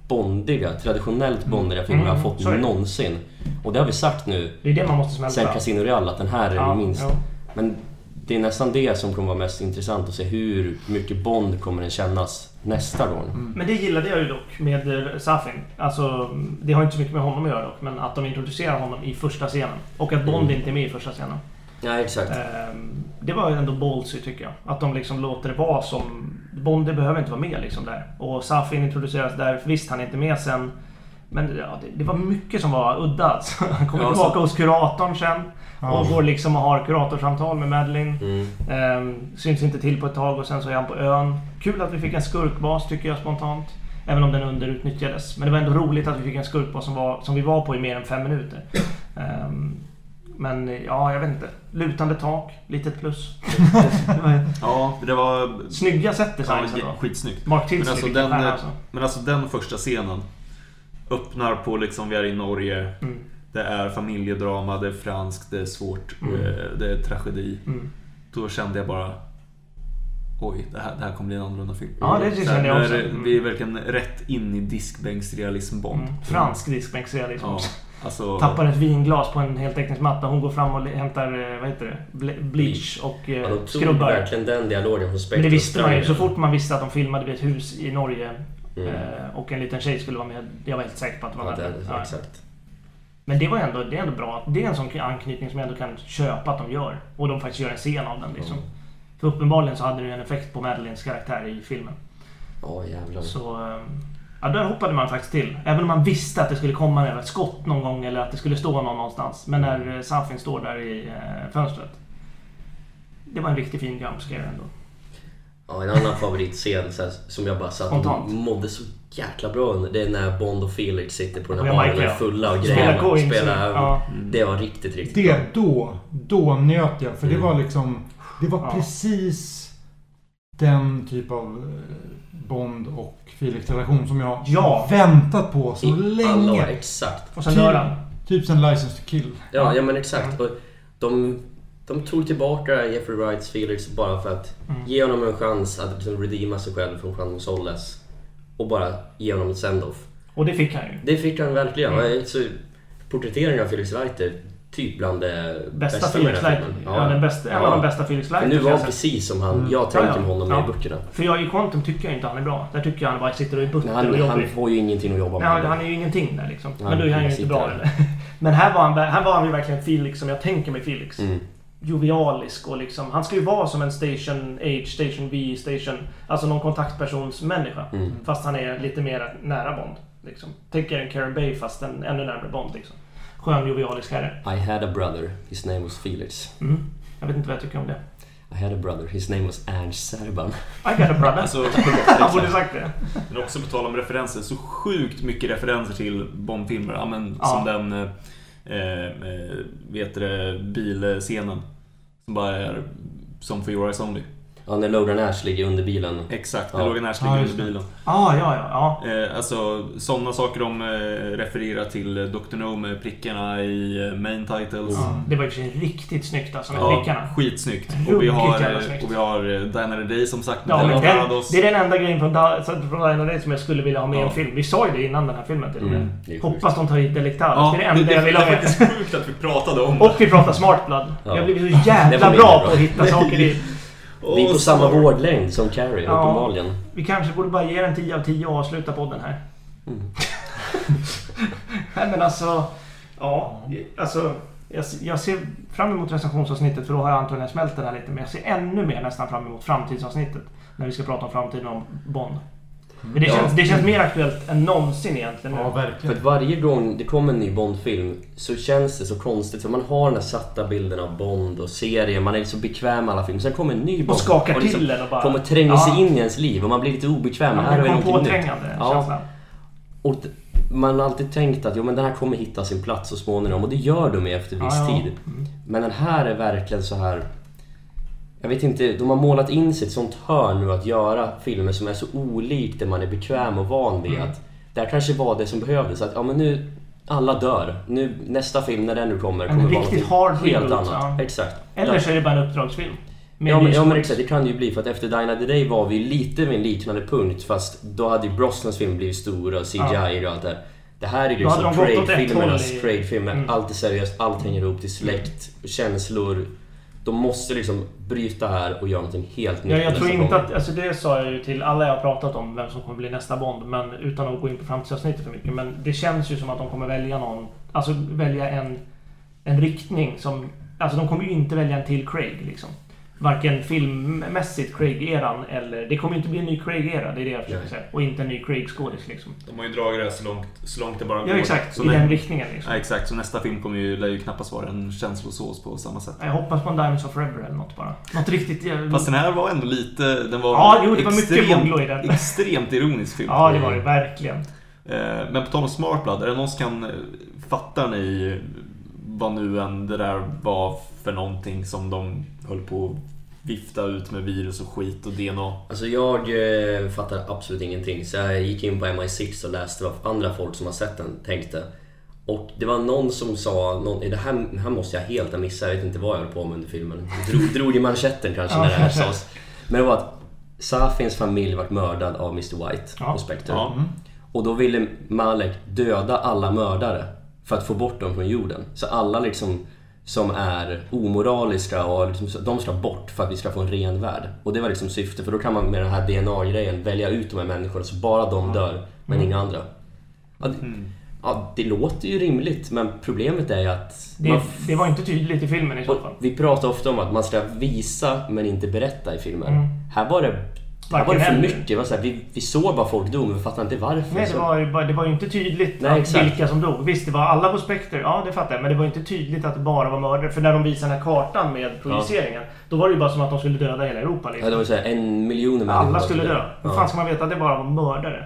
Speaker 1: bondiga, traditionellt bondiga filmer vi har
Speaker 2: Mm,
Speaker 1: fått
Speaker 2: det.
Speaker 1: någonsin. Och det har vi sagt nu
Speaker 2: Det är det man måste smälta.
Speaker 1: sen Casino Real att den här är
Speaker 2: Ja,
Speaker 1: minst.
Speaker 2: ja.
Speaker 1: Men det är nästan det som kommer vara mest intressant att se hur mycket Bond kommer den kännas nästa gång.
Speaker 2: Men det gillade jag ju dock med eh, Safin. Alltså, det har inte så mycket med honom att göra dock. Men att de introducerar honom i första scenen. Och att Bond
Speaker 1: Mm.
Speaker 2: inte är med i första scenen.
Speaker 1: Ja, exakt.
Speaker 2: Ehm, Det var ju ändå ballsy tycker jag. Att de liksom låter det vara som... Bond det behöver inte vara med liksom där. Och Safin introduceras där. Visst, han är inte med sen. Men ja, det, det var mycket som var udda. Alltså. Han kommer
Speaker 3: Ja,
Speaker 2: tillbaka
Speaker 3: så-
Speaker 2: hos kuratorn sen.
Speaker 4: Ja.
Speaker 2: Och går liksom och har kuratorsamtal med Madeline.
Speaker 1: Mm.
Speaker 2: Ehm, syns inte till på ett tag och sen så är han på ön. Kul att vi fick en skurkbas tycker jag spontant. Även om den underutnyttjades. Men det var ändå roligt att vi fick en skurkbas som, var, som vi var på i mer än fem minuter. Ehm, men ja, jag vet inte. Lutande tak, litet plus.
Speaker 3: Ja, det var...
Speaker 2: Snygga set designs
Speaker 3: ja, skitsnyggt.
Speaker 2: Mark Tilsley
Speaker 3: Men alltså den,
Speaker 2: alltså.
Speaker 3: Men alltså den första scenen öppnar på liksom, vi är i Norge.
Speaker 2: Mm,
Speaker 3: Det är familjedrama, det är franskt, det är svårt,
Speaker 2: Mm.
Speaker 3: eh, det är tragedi.
Speaker 2: mm.
Speaker 3: Då kände jag bara Oj, det här, det här kommer bli en annorlunda film.
Speaker 2: Ja, det kände jag också. Mm.
Speaker 3: Vi är verkligen rätt in i diskbänksrealism Bond.
Speaker 2: Mm. Fransk diskbänksrealism
Speaker 3: Ja,
Speaker 2: också.
Speaker 3: Alltså...
Speaker 2: Tappar ett vinglas på en heltäckningsmatta. Hon går fram och hämtar, eh, vad heter det? Ble- Bleach och
Speaker 1: Ja,
Speaker 2: eh,
Speaker 1: de tog
Speaker 2: skrubbar.
Speaker 1: verkligen den dialogen från Spectre
Speaker 2: Men det visste man ju. Så fort man visste att de filmade vid ett hus i Norge
Speaker 1: Mm.
Speaker 2: eh, och en liten tjej skulle vara med. Jag var helt säker på att det var
Speaker 1: Ja, det,
Speaker 2: Ja.
Speaker 1: exakt.
Speaker 2: Men det var ändå, det är ändå bra. Det är en sån anknytning som jag ändå kan köpa att de gör. Och de faktiskt gör en scen av den liksom.
Speaker 1: Mm.
Speaker 2: För uppenbarligen så hade det ju en effekt på Madeleines karaktär i filmen.
Speaker 1: Ja, jävlar.
Speaker 2: Så... Ja, där hoppade man faktiskt till. Även om man visste att det skulle komma ett skott någon gång eller att det skulle stå någon någonstans. Men när eh, Safin står där i eh, fönstret. Det var en riktigt fin jumpscare ändå.
Speaker 1: Ja, en annan favoritscen så här, som jag bara satt
Speaker 2: Spontant.
Speaker 1: och mådde så jäkla bra under. Det är när Bond och Felix sitter på den här baren och
Speaker 2: ja.
Speaker 1: är fulla och
Speaker 2: Spela
Speaker 1: grejer.
Speaker 2: coins.
Speaker 1: Spela,
Speaker 2: Ja.
Speaker 1: Det var riktigt, riktigt
Speaker 4: Det då, då njöt jag. För det
Speaker 1: Mm.
Speaker 4: var liksom, det var
Speaker 2: Ja.
Speaker 4: precis den typ av Bond och Felix-relation som jag
Speaker 2: Ja.
Speaker 4: väntat på så
Speaker 1: I alla år,
Speaker 4: länge.
Speaker 1: exakt.
Speaker 2: Och sen dör han.
Speaker 4: Typ sen License to Kill.
Speaker 1: Ja, ja men exakt. Och de, de tog tillbaka Jeffrey Wrights Felix bara för att
Speaker 2: Mm.
Speaker 1: ge honom en chans att liksom redeema sig själv från Juan Soles. Och bara ge honom ett send-off.
Speaker 2: Och det fick han ju.
Speaker 1: Det fick han verkligen.
Speaker 2: Mm.
Speaker 1: Mm. Så, porträtteringen av Felix Wright är typ bland det
Speaker 2: Bästa,
Speaker 1: bästa med den här filmen.
Speaker 2: Ja, den bästa, en av
Speaker 1: Ja.
Speaker 2: de bästa Felix Leiter.
Speaker 1: nu var han precis som han,
Speaker 4: Mm.
Speaker 1: jag tänker
Speaker 2: Ja, ja.
Speaker 1: med honom
Speaker 2: Ja.
Speaker 1: i böckerna.
Speaker 2: För jag i Quantum tycker jag inte han är bra. Där tycker jag han bara sitter och är butter
Speaker 1: Men
Speaker 2: och
Speaker 1: han, han
Speaker 2: jobbig.
Speaker 1: får ju ingenting att jobba med.
Speaker 2: Nej, han är ju ingenting där liksom. Men då är han ju
Speaker 1: han
Speaker 2: inte bra eller? Men här var han, här var han ju verkligen Felix som jag tänker mig Felix.
Speaker 1: Mm.
Speaker 2: Jovialisk och liksom... Han ska ju vara som en Station H, Station V, Station... Alltså någon kontaktpersonsmänniska.
Speaker 1: Mm.
Speaker 2: Fast han är lite mer nära Bond. Liksom. Tänk er en Karen Bay fast en, ännu närmare Bond liksom. Skön jovialisk herre.
Speaker 1: I had a brother, his name was Felix.
Speaker 2: Mm. Jag vet inte vad jag tycker om det.
Speaker 1: I had a brother, his name was Ernst Serban.
Speaker 2: I got a brother.
Speaker 3: Alltså,
Speaker 2: Han borde sagt det.
Speaker 3: Men också på tal om referenser, så sjukt mycket referenser till Bondfilmer. Ja, men,
Speaker 2: Ja.
Speaker 3: Som den, eh, eh, vet du det, bilscenen. Som bara är som för Your Eyes Only.
Speaker 1: Ja, när Logan Ash ligger under bilen.
Speaker 3: Exakt,
Speaker 1: Ja.
Speaker 3: när Logan Ash
Speaker 4: Ja,
Speaker 3: ligger
Speaker 4: just
Speaker 3: under
Speaker 4: det.
Speaker 3: bilen.
Speaker 2: Ah, ja, ja, ja.
Speaker 3: Eh, alltså sådana saker de eh, refererar till eh, Dr. No med prickarna i eh, main titles.
Speaker 4: Ja.
Speaker 2: Det var ju riktigt snyggt alltså med
Speaker 3: Ja,
Speaker 2: prickarna.
Speaker 3: skitsnyggt.
Speaker 2: Ruggigt
Speaker 3: Och vi har, eh,
Speaker 2: snyggt.
Speaker 3: och vi har Diana Day som sagt med
Speaker 2: Ja, den, det är den enda grejen från, Da- från Dino Day som jag skulle vilja ha med i
Speaker 3: Ja.
Speaker 2: en film. Vi sa ju det innan den här filmen till med.
Speaker 1: Mm, det.
Speaker 2: Hoppas de tar hit Delectados.
Speaker 3: Ja,
Speaker 2: det är det enda jag vill ha
Speaker 3: det är
Speaker 2: med.
Speaker 3: faktiskt sjukt att vi pratade om
Speaker 2: Och vi pratar Smart Blood.
Speaker 1: Ja.
Speaker 2: Jag har blivit så
Speaker 1: Det
Speaker 2: jävla bra
Speaker 1: mindre
Speaker 2: på
Speaker 1: bra.
Speaker 2: att hitta saker i.
Speaker 1: Vi är på samma vårdlängd som Carrie,
Speaker 2: Ja.
Speaker 1: uppenbarligen.
Speaker 2: Vi kanske borde bara ge den 10 av 10 och avsluta podden här.
Speaker 1: Mm.
Speaker 2: Nej men alltså... Ja, alltså... Jag, jag ser fram emot recensionsavsnittet för då har jag antagligen smält den här lite. Men jag ser ännu mer nästan fram emot framtidsavsnittet. När vi ska prata om framtiden om Bond. Men det
Speaker 1: Ja.
Speaker 2: känns, det känns mer aktuellt än någonsin egentligen nu.
Speaker 4: Ja,
Speaker 1: För
Speaker 4: verkligen.
Speaker 1: att varje gång det kommer en ny Bond-film så känns det så konstigt. För man har den här satta bilden av Bond och serien. Man är så bekväm med alla filmer. Sen kommer en ny Bond.
Speaker 2: Och skakar
Speaker 1: liksom
Speaker 2: till den och bara...
Speaker 1: Kommer tränga sig in i ens liv och man blir lite obekväm.
Speaker 2: Ja,
Speaker 1: här
Speaker 2: kom
Speaker 1: någonting nytt.
Speaker 2: påträngande
Speaker 1: Ja.
Speaker 2: känslan.
Speaker 1: Och man har alltid tänkt att jo, men den här kommer hitta sin plats så småningom och det gör de efter viss
Speaker 2: Ja, ja.
Speaker 1: tid.
Speaker 2: Mm.
Speaker 1: Men den här är verkligen så här... Jag vet inte, de har målat in sig ett sånt hörn nu att göra filmer som är så olikt det man är bekväm och van vid.
Speaker 2: Mm.
Speaker 1: Att det här kanske var det som behövdes. Att ja, men nu... Alla dör. Nu, nästa film, när den nu kommer,
Speaker 2: En
Speaker 1: kommer vara någonting
Speaker 2: hard
Speaker 1: helt
Speaker 2: reboot,
Speaker 1: annat.
Speaker 2: ja.
Speaker 1: Exakt.
Speaker 2: Eller
Speaker 1: Ja.
Speaker 2: så är det bara en uppdragsfilm. Med
Speaker 1: Ja men, ja men exakt, det kan ju bli för att efter Dine of the Day var vi lite vid en liknande punkt fast då hade ju Brosnans film blivit stor och CGI och allt det här. Det här är ju liksom Craig-filmernas
Speaker 2: i-
Speaker 1: Craig-filmer.
Speaker 2: Mm.
Speaker 1: Allt är seriöst, allt hänger ihop, det är släkt, känslor. De måste liksom bryta här och göra någonting helt nytt
Speaker 2: Ja, jag tror inte
Speaker 1: gång.
Speaker 2: att... Alltså det sa jag ju till alla jag har pratat om, vem som kommer bli nästa Bond. Men utan att gå in på framtidsavsnittet för mycket. Men det känns ju som att de kommer välja någon... Alltså välja en, en riktning som... Alltså de kommer ju inte välja en till Craig liksom. Varken filmmässigt Craig-eran eller... Det kommer ju inte bli en ny Craig-era, det är det jag försöker säga. Och inte en ny Craig-skådis liksom.
Speaker 6: De har ju dragit det här så långt, så långt det bara går.
Speaker 2: Ja, exakt.
Speaker 3: Så
Speaker 2: I den riktningen liksom.
Speaker 3: Ja, exakt, så nästa film kommer ju, lär ju knappast vara en känslosås på samma sätt.
Speaker 2: Jag hoppas på en Diamonds of Forever eller något bara. Något riktigt jävla...
Speaker 3: Fast den här var ändå lite... Den var
Speaker 2: Ja, jo, det var mycket Bonglo i den.
Speaker 3: Extremt ironisk film.
Speaker 2: Ja, det var det verkligen.
Speaker 3: Eh, Men på tal om Smart Blood, är det någon som kan... eh, Fattar ni vad nu än det där var för någonting som de höll på att vifta ut med virus och skit och DNA?
Speaker 1: Alltså jag eh, fattar absolut ingenting. Så jag gick in på MI6 och läste vad andra folk som har sett den tänkte. Och det var någon som sa, någon, det här, här måste jag helt ha missat, jag vet inte vad jag höll på med under filmen. Drog, drog i manschetten kanske när det här sades. Men det var att Safins familj vart mördad av Mr White
Speaker 2: Ja.
Speaker 1: och Spectre.
Speaker 3: Ja.
Speaker 1: Och då ville Malek döda alla mördare för att få bort dem från jorden. Så alla liksom som är omoraliska och liksom, de ska bort för att vi ska få en ren värld. Och det var liksom syftet, för då kan man med den här DNA-grejen välja ut de här människorna så bara de dör, men
Speaker 2: Mm.
Speaker 1: inga andra. Ja, det, ja, det låter ju rimligt, men problemet är att...
Speaker 2: Det,
Speaker 1: man-
Speaker 2: det var inte tydligt i filmen i så fall.
Speaker 1: vi pratar ofta om att man ska visa men inte berätta i filmer.
Speaker 2: Mm.
Speaker 1: Här var det, här var det för mycket. Det var så här, vi, vi såg bara folk dog, men vi fattade inte varför.
Speaker 2: Nej, det var, ju bara, det var ju inte tydligt
Speaker 1: Nej,
Speaker 2: vilka som dog. Visst, det var alla på Spectre, ja det fattar jag. Men det var inte tydligt att det bara var mördare. För när de visade den här kartan med projiceringen, då var det ju bara som att de skulle döda hela Europa.
Speaker 1: Ja,
Speaker 2: Liksom.
Speaker 1: det var så här, en miljon människor.
Speaker 2: alla skulle dö. Hur
Speaker 1: Ja.
Speaker 2: fan ska man veta att det bara var mördare?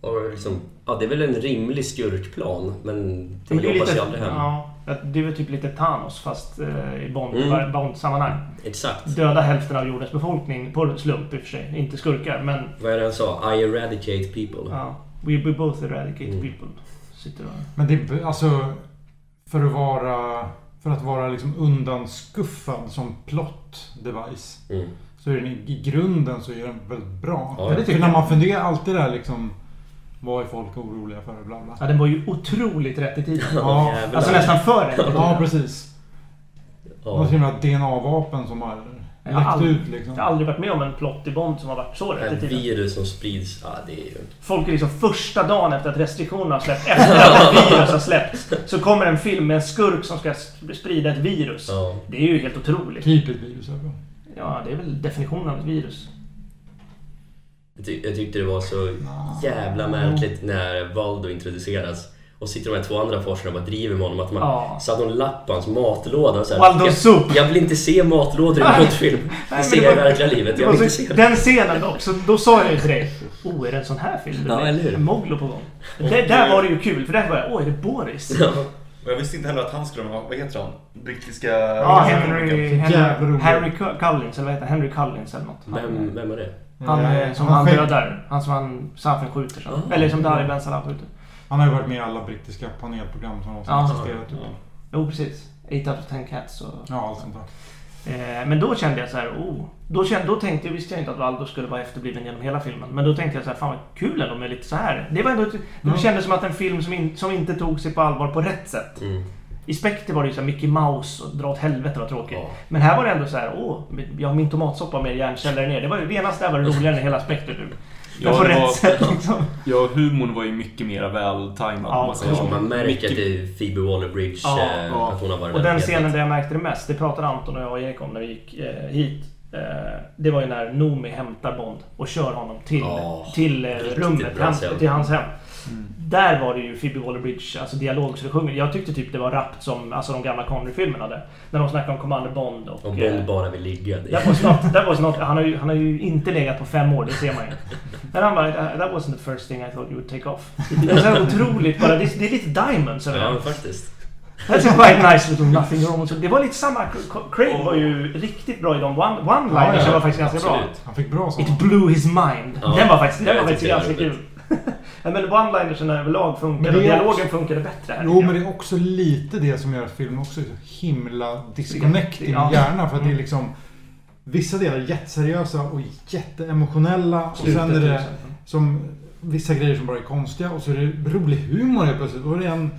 Speaker 1: Och liksom, ja, det är väl en rimlig skurkplan, men det
Speaker 2: Men det lite,
Speaker 1: ju aldrig hem.
Speaker 2: ja, det är typ lite Thanos fast eh, i Bond,
Speaker 1: Mm.
Speaker 2: Bond-sammanhang.
Speaker 1: Exakt.
Speaker 2: Döda hälften av jordens befolkning på slump i och för sig. Inte skurkar, men
Speaker 1: Vad är det han sa? I eradicate people.
Speaker 2: ja. We, we both eradicate
Speaker 1: Mm.
Speaker 2: people. Sitter och...
Speaker 4: Men det, alltså, för att vara, för att vara liksom undanskuffad som plot device.
Speaker 1: Mm.
Speaker 4: Så är den i, grunden så är den väldigt bra.
Speaker 1: Ja, det
Speaker 2: tycker
Speaker 4: för när
Speaker 2: jag.
Speaker 4: man funderar alltid där liksom, vad är folk oroliga för? Bla bla.
Speaker 2: Ja, den var ju otroligt rätt i tiden.
Speaker 4: Ja.
Speaker 2: Alltså nästan för rätt i tiden.
Speaker 4: Ja, precis. Det var
Speaker 1: Ja.
Speaker 4: och med DNA-vapen som har
Speaker 2: Jag har aldrig-
Speaker 4: ut liksom.
Speaker 2: Jag har aldrig varit med om en plott i Bond som har varit så rätt i tiden.
Speaker 1: virus som sprids, ja det är ju...
Speaker 2: Folk är liksom första dagen efter att restriktionerna har släppts, efter att ett virus har släppts, så kommer en film med en skurk som ska sp- sprida ett virus.
Speaker 1: Ja.
Speaker 2: Det är ju helt otroligt.
Speaker 4: Typ ett virus.
Speaker 2: Ja, det är väl definitionen av ett virus.
Speaker 1: Jag, ty- jag tyckte det var så jävla märkligt när Valdo introduceras. Och sitter de här två andra forskarna och bara driver med honom att man
Speaker 2: Ja.
Speaker 1: satt någon lapp på hans matlåda och så här,
Speaker 2: Waldo
Speaker 1: jag,
Speaker 2: Soup.
Speaker 1: jag vill inte se matlådor i. Bondfilm.
Speaker 2: Nej,
Speaker 1: Det ser jag i verkliga livet. Jag vill
Speaker 2: så,
Speaker 1: inte se
Speaker 2: den scenen dock, så då sa jag ju till dig Oh, är det en sån här film?
Speaker 1: Ja, eller hur?
Speaker 2: En Moglo på gång. Det, där var det ju kul, för där var jag, åh, är det Boris?
Speaker 1: Ja.
Speaker 6: Och jag visste inte heller att han skulle vara, vad heter han? Brittiska...
Speaker 2: Ja, Henry, Henry, Cu- Cullins, eller vad heter han? Henry Cullins eller något.
Speaker 1: Vem, vem är det?
Speaker 2: Han
Speaker 4: Eh,
Speaker 2: som han,
Speaker 4: skägg-
Speaker 2: dödar. Han som han Safin skjuter. Så.
Speaker 1: Ah.
Speaker 2: Eller som Dari Ben Salah skjuter.
Speaker 4: Han har ju varit med i alla brittiska panelprogram som någonsin
Speaker 2: Ja.
Speaker 4: existerat. Typ.
Speaker 2: Jo, precis. 8 out of 10 cats och...
Speaker 4: Ja, allt sånt där.
Speaker 2: Eh, men då kände jag så här, oh. Då, kände, då tänkte jag, visste jag inte att Valdo skulle vara efterbliven genom hela filmen. Men då tänkte jag så här, fan vad kul ändå med lite så här. Det var ändå, det
Speaker 4: Mm.
Speaker 2: kändes som att en film som, in, som inte tog sig på allvar på rätt sätt.
Speaker 1: Mm.
Speaker 2: I Spectre var det ju så här Mickey Mouse och dra åt helvete vad tråkigt.
Speaker 1: Ja.
Speaker 2: Men här var det ändå så här, åh, ja, min tomatsoppa med hjärnceller ner. Det var ju det enaste där var roligare än hela Spectre typ.
Speaker 3: Ja,
Speaker 2: på
Speaker 3: det
Speaker 2: rätt
Speaker 3: var-
Speaker 2: sätt liksom.
Speaker 3: Ja, humorn var ju mycket mer vältajmad
Speaker 2: Ja,
Speaker 3: om man
Speaker 1: Ja, man märker
Speaker 3: Mycket-
Speaker 1: att det är Phoebe Waller-Bridge,
Speaker 2: Ja,
Speaker 1: eh,
Speaker 3: ja.
Speaker 1: att hon har varit
Speaker 2: Och den scenen där jag märkte det mest, det pratade Anton och jag och Erik om när vi gick eh, hit. Eh, det var ju när Noomi hämtar Bond och kör honom till,
Speaker 1: Ja,
Speaker 2: till eh, rummet, hem, till hans hem. Där var det ju Phoebe Waller-Bridge, alltså dialog så det sjunger. Jag tyckte typ det var rappt som alltså de gamla Connery-filmerna där. När de snackade om Commander Bond och...
Speaker 1: Om
Speaker 2: eh,
Speaker 1: Bond bara vill ligga.
Speaker 2: That was not, that was not, han, har ju, han har ju inte legat på fem år, det ser man ju. Men han bara, that wasn't the first thing I thought you would take off. Det är så otroligt bara, det är, det är lite diamonds över
Speaker 1: Ja, faktiskt.
Speaker 2: That's a quite nice little nothing wrong. Det var lite samma, Craig var ju riktigt bra i de one- one-liners,
Speaker 4: Ja, ja,
Speaker 2: var faktiskt ganska bra.
Speaker 4: Han fick bra sånt.
Speaker 2: It blew his mind.
Speaker 1: Ja,
Speaker 2: den var faktiskt, den var faktiskt ganska kul. Ja, men one-linersen överlag funkade
Speaker 4: Men
Speaker 2: och dialogen
Speaker 4: också-
Speaker 2: funkade bättre här.
Speaker 4: Jo, men det är också lite det som gör att filmen också är så himla disconnecting i
Speaker 2: Ja.
Speaker 4: hjärnan. För att det är
Speaker 2: Mm.
Speaker 4: liksom... Vissa delar jätteseriösa och jätteemotionella. Och
Speaker 2: Slutet
Speaker 4: sen är det som vissa grejer som bara är konstiga. Och så är det rolig humor helt plötsligt. Och det är en...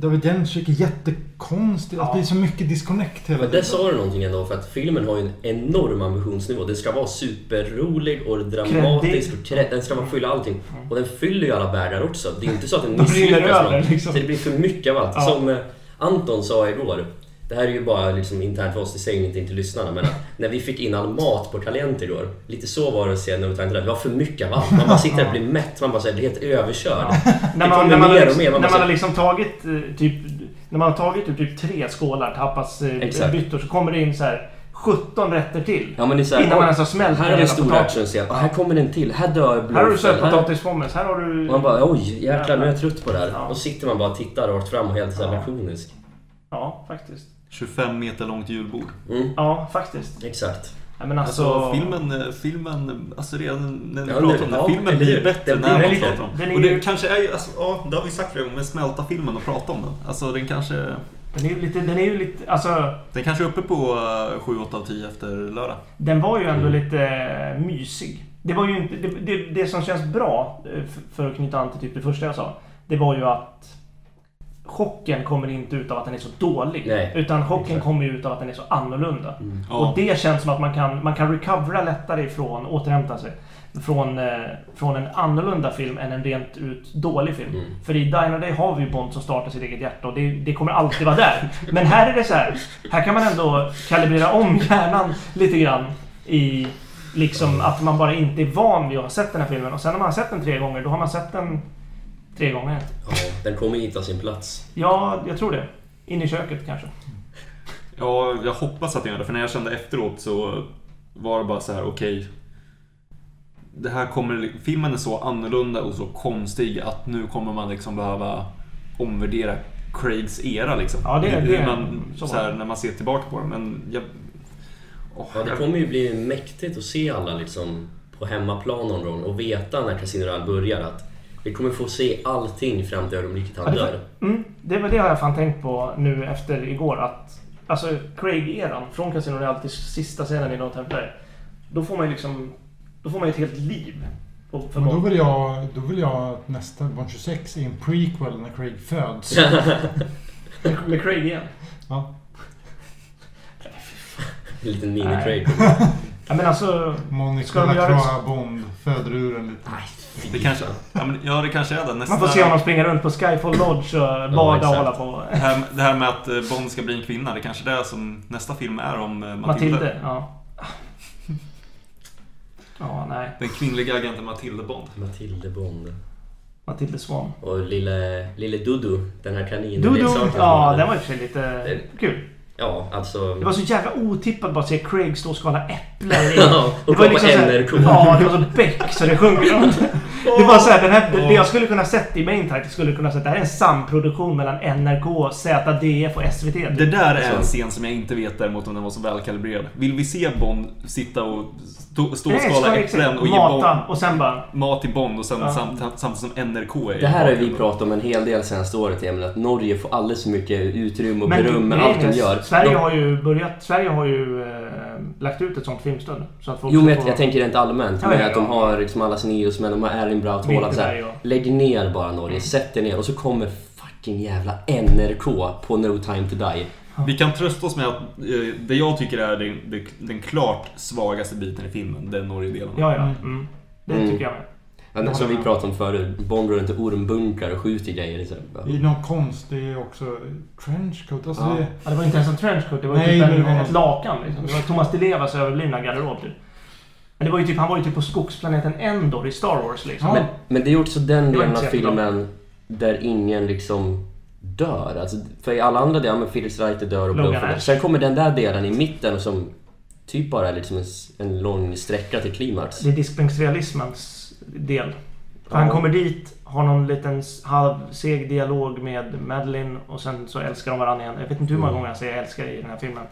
Speaker 4: David Jędrzejk är jättekonstig. Att
Speaker 2: Ja.
Speaker 4: det är så mycket disconnect hela
Speaker 1: Men
Speaker 4: tiden.
Speaker 1: där sa du någonting ändå, för att filmen har ju en enorm ambitionsnivå. Den ska vara superrolig och dramatisk och den ska vara fylla allting. Och den fyller ju alla vägar också. Det är inte så att den misslyckas
Speaker 2: liksom.
Speaker 1: Det blir för mycket av allt.
Speaker 2: Ja.
Speaker 1: Som eh, Anton sa igår. Det här är ju bara liksom internt för oss, det säger inte till lyssnarna. Men när vi fick in all mat på Kalent igår. Lite så var det att se Time to Die. Det var för mycket av allt. Man bara sitter och blir mätt. Man bara säger helt överkörd.
Speaker 2: Ja. när man, när
Speaker 1: mer
Speaker 2: har-
Speaker 1: och mer, man
Speaker 2: när man har liksom tagit eh, typ... När man har tagit ur typ tre skålar, tappas eh,
Speaker 1: Exakt.
Speaker 2: byttor, så kommer det in så här 17 rätter till.
Speaker 1: Ja men det är så här,
Speaker 2: Innan man ens har smält
Speaker 1: Här vi en stor. Och här kommer en till. Här dör
Speaker 2: Här har du
Speaker 1: Blowfell.
Speaker 2: sötpotatispommes, här har du...
Speaker 1: Man bara oj, jäklar nu är jag trött på det här.
Speaker 2: Ja.
Speaker 1: Och sitter man bara och tittar rakt fram och helt så här
Speaker 2: Ja.
Speaker 1: lakonisk.
Speaker 2: Ja, faktiskt.
Speaker 3: 25 meter långt julbord.
Speaker 1: Mm,
Speaker 2: Ja, faktiskt.
Speaker 1: exakt.
Speaker 2: Ja, men
Speaker 3: Alltså,
Speaker 2: alltså...
Speaker 3: filmen, eh, filmen, alltså redan när vi
Speaker 1: Ja,
Speaker 3: pratar om den,
Speaker 1: ja,
Speaker 3: filmen blir bättre
Speaker 1: Den
Speaker 3: när man pratar om
Speaker 2: den
Speaker 3: Och det
Speaker 2: ju-
Speaker 3: kanske är ju, alltså, ja, det har vi sagt flera gånger, men smälta filmen och prata om den. Alltså den kanske,
Speaker 2: Den är ju lite... Den är ju lite... Alltså...
Speaker 3: den kanske är uppe på uh, 7-8 av 10 efter lördag.
Speaker 2: Den var ju ändå
Speaker 1: Mm.
Speaker 2: lite eh, mysig. Det var ju inte... Det, det, det som känns bra, eh, för att knyta an till typ det första jag sa. Det var ju att chocken kommer inte ut av att den är så dålig.
Speaker 1: Nej,
Speaker 2: utan chocken
Speaker 1: exakt.
Speaker 2: kommer ut av att den är så annorlunda.
Speaker 1: Mm.
Speaker 3: Ja.
Speaker 2: Och det känns som att man kan, man kan recovera lättare ifrån, återhämta sig. Från, eh, från en annorlunda film än en rent ut dålig film.
Speaker 1: Mm.
Speaker 2: För i Diner Day har vi ju Bond som startar sitt eget hjärta och det, det kommer alltid vara där. Men här är det så här. Här kan man ändå kalibrera om hjärnan lite grann. I liksom att man bara inte är van vid att ha sett den här filmen. Och sen när man har sett den tre gånger, då har man sett den tre gånger.
Speaker 1: Ja, den kommer hitta sin plats.
Speaker 2: Ja, jag tror det. In i köket kanske.
Speaker 3: Ja, jag hoppas att den gör det. För när jag kände efteråt så var det bara så här: okej. det här kommer, filmen är så annorlunda och så konstig att nu kommer man liksom behöva omvärdera Craigs era liksom.
Speaker 2: Ja, det-
Speaker 3: Hur
Speaker 2: det-
Speaker 3: man,
Speaker 2: så
Speaker 3: så här, när man ser tillbaka på det. Men jag... åh,
Speaker 1: Ja, det
Speaker 3: jag-
Speaker 1: kommer ju bli mäktigt att se alla liksom på hemmaplan någon gång och veta när Casino Royale börjar att vi kommer få se allting fram till ögonblicket han dör.
Speaker 2: Mm, det, var det har jag fan tänkt på nu efter igår att Alltså Craig-eran, från Casino Royale till sista scenen i No Time Die. Då får man ju liksom... Då får man ju ett helt liv.
Speaker 4: Men då vill jag, då vill jag att nästa Bond 26 är en prequel när Craig föds.
Speaker 2: Med, Craig igen.
Speaker 4: Ja.
Speaker 2: Nej.
Speaker 1: mini-Craig.
Speaker 2: Ja men alltså...
Speaker 4: Monica
Speaker 2: Ska de göra
Speaker 4: Lacroix Bond föder ur en liten...
Speaker 3: Det kanske, ja, men, ja, det kanske är det. Nästa,
Speaker 2: Man får se honom springa runt på Skyfall Lodge och bada och hålla på.
Speaker 3: det, här, det här med att eh, Bond ska bli en kvinna, det kanske är det som nästa film är om eh, Matilde.
Speaker 2: Matilde, ja. Ja, nej.
Speaker 3: Den kvinnliga agenten Matilde Bond.
Speaker 1: Matilde Bond.
Speaker 2: Matilde Swan.
Speaker 1: Och lille, lille Dudu, den här kaninen.
Speaker 2: Dudu! Ja, den var i och för sig lite kul.
Speaker 1: Ja, alltså...
Speaker 2: Det var så jävla otippat bara att se Craig stå och skala äpplen.
Speaker 1: Ja, och
Speaker 2: Det var liksom
Speaker 1: på
Speaker 2: så här-
Speaker 1: NRK.
Speaker 2: Ja, det var så beck så det sjunger. Det var så här, den här, det jag skulle kunna sett i main title skulle kunna sett det här är en samproduktion mellan NRK, ZDF och SVT.
Speaker 3: Det där är en scen som jag inte vet däremot om den var så välkalibrerad. Vill vi se Bond sitta och stå, och skala
Speaker 2: ska
Speaker 3: äpplen och ge
Speaker 2: Mata
Speaker 3: Bond
Speaker 2: och sen bara...
Speaker 3: mat till Bond och sen
Speaker 2: Ja.
Speaker 3: samt, samtidigt som NRK är
Speaker 1: Det här har vi pratat om en hel del senaste året Emil, att Norge får alldeles för mycket utrymme och
Speaker 2: Men
Speaker 1: beröm med allt de gör.
Speaker 2: Sverige
Speaker 1: de,
Speaker 2: har ju börjat... Sverige har ju eh, lagt ut ett sånt filmstöd. Så att folk
Speaker 1: Jo men jag,
Speaker 2: få-
Speaker 1: jag tänker rent allmänt
Speaker 2: Ja,
Speaker 1: med
Speaker 2: ja,
Speaker 1: att de har liksom alla sina idrottsmän, de har Erling Braut Haaland så här. Lägg ner bara Norge, sätt er ner och så kommer fucking jävla NRK på No time to die.
Speaker 3: Vi kan trösta oss med att eh, det jag tycker är den, den, den klart svagaste biten i filmen, den Norge-delen.
Speaker 2: Ja, ja.
Speaker 4: Mm.
Speaker 2: Mm. Det
Speaker 1: Mm.
Speaker 2: tycker jag med.
Speaker 1: Men som vi pratade om förut, Bond går runt i ormbunkar och skjuter grejer. Här,
Speaker 4: I någon konst, det är också trenchcoat. Alltså
Speaker 1: Ja.
Speaker 4: det,
Speaker 2: Ja, det var inte ens en trenchcoat, det var
Speaker 4: Nej,
Speaker 2: typ
Speaker 4: men
Speaker 2: en,
Speaker 4: det var-
Speaker 2: ett lakan. Liksom. Det var Thomas Di Levas överblivna garderob. Typ. Men det var ju typ, han var ju typ på skogsplaneten Endor i Star Wars liksom.
Speaker 4: Ja.
Speaker 1: Men, men det är också den delen av filmen där ingen liksom dör. Alltså, för i alla andra delar, men Felix Reiter dör och.
Speaker 2: Ash.
Speaker 1: Sen kommer den där delen i mitten som typ bara är liksom en, en lång sträcka till klimax.
Speaker 2: Det är diskbänksrealismens del.
Speaker 1: Ja.
Speaker 2: han kommer dit, har någon liten halvseg dialog med Madeline och sen så älskar de varandra igen. Jag vet inte hur många
Speaker 1: Mm.
Speaker 2: gånger han säger älskar i den här filmen.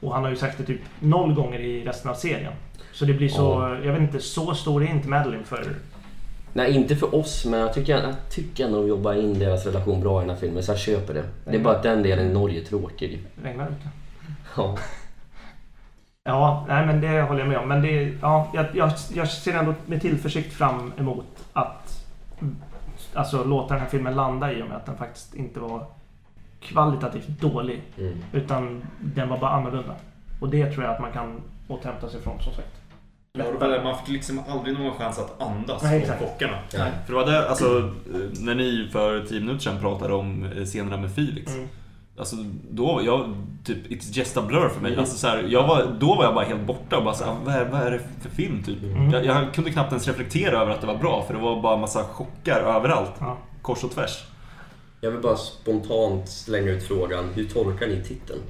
Speaker 2: Och han har ju sagt det typ noll gånger i resten av serien. Så det blir så,
Speaker 1: Ja.
Speaker 2: jag vet inte, så stor är inte Madeline för...
Speaker 1: Nej, inte för oss, men jag tycker, jag tycker ändå de jobbar in deras relation bra i den här filmen, så jag köper det. Det är bara att den delen i Norge är tråkig.
Speaker 2: Regnar ute.
Speaker 1: Ja.
Speaker 2: Ja, nej men det håller jag med om. Men det, ja, jag, jag, jag ser ändå med tillförsikt fram emot att mm, alltså, låta den här filmen landa i och med att den faktiskt inte var kvalitativt dålig.
Speaker 1: Mm.
Speaker 2: Utan den var bara annorlunda. Och det tror jag att man kan återhämta sig från som sagt.
Speaker 6: Ja. Man fick liksom aldrig någon chans att andas
Speaker 2: Nej,
Speaker 6: på
Speaker 2: exakt.
Speaker 6: kockarna.
Speaker 1: Nej.
Speaker 3: För det var där, alltså, när ni för 10 minuter sedan pratade om eh, scenerna med Felix.
Speaker 2: Mm.
Speaker 3: Alltså, då var jag typ, it's just a blur för mig.
Speaker 1: Mm.
Speaker 3: Alltså, så här, jag var, då var jag bara helt borta och bara så här, vad, är, vad är det för film typ?
Speaker 2: Mm.
Speaker 3: Jag, jag kunde knappt ens reflektera över att det var bra för det var bara massa chockar överallt.
Speaker 2: Ja.
Speaker 3: Kors och tvärs.
Speaker 1: Jag vill bara spontant slänga ut frågan, hur tolkar ni titeln?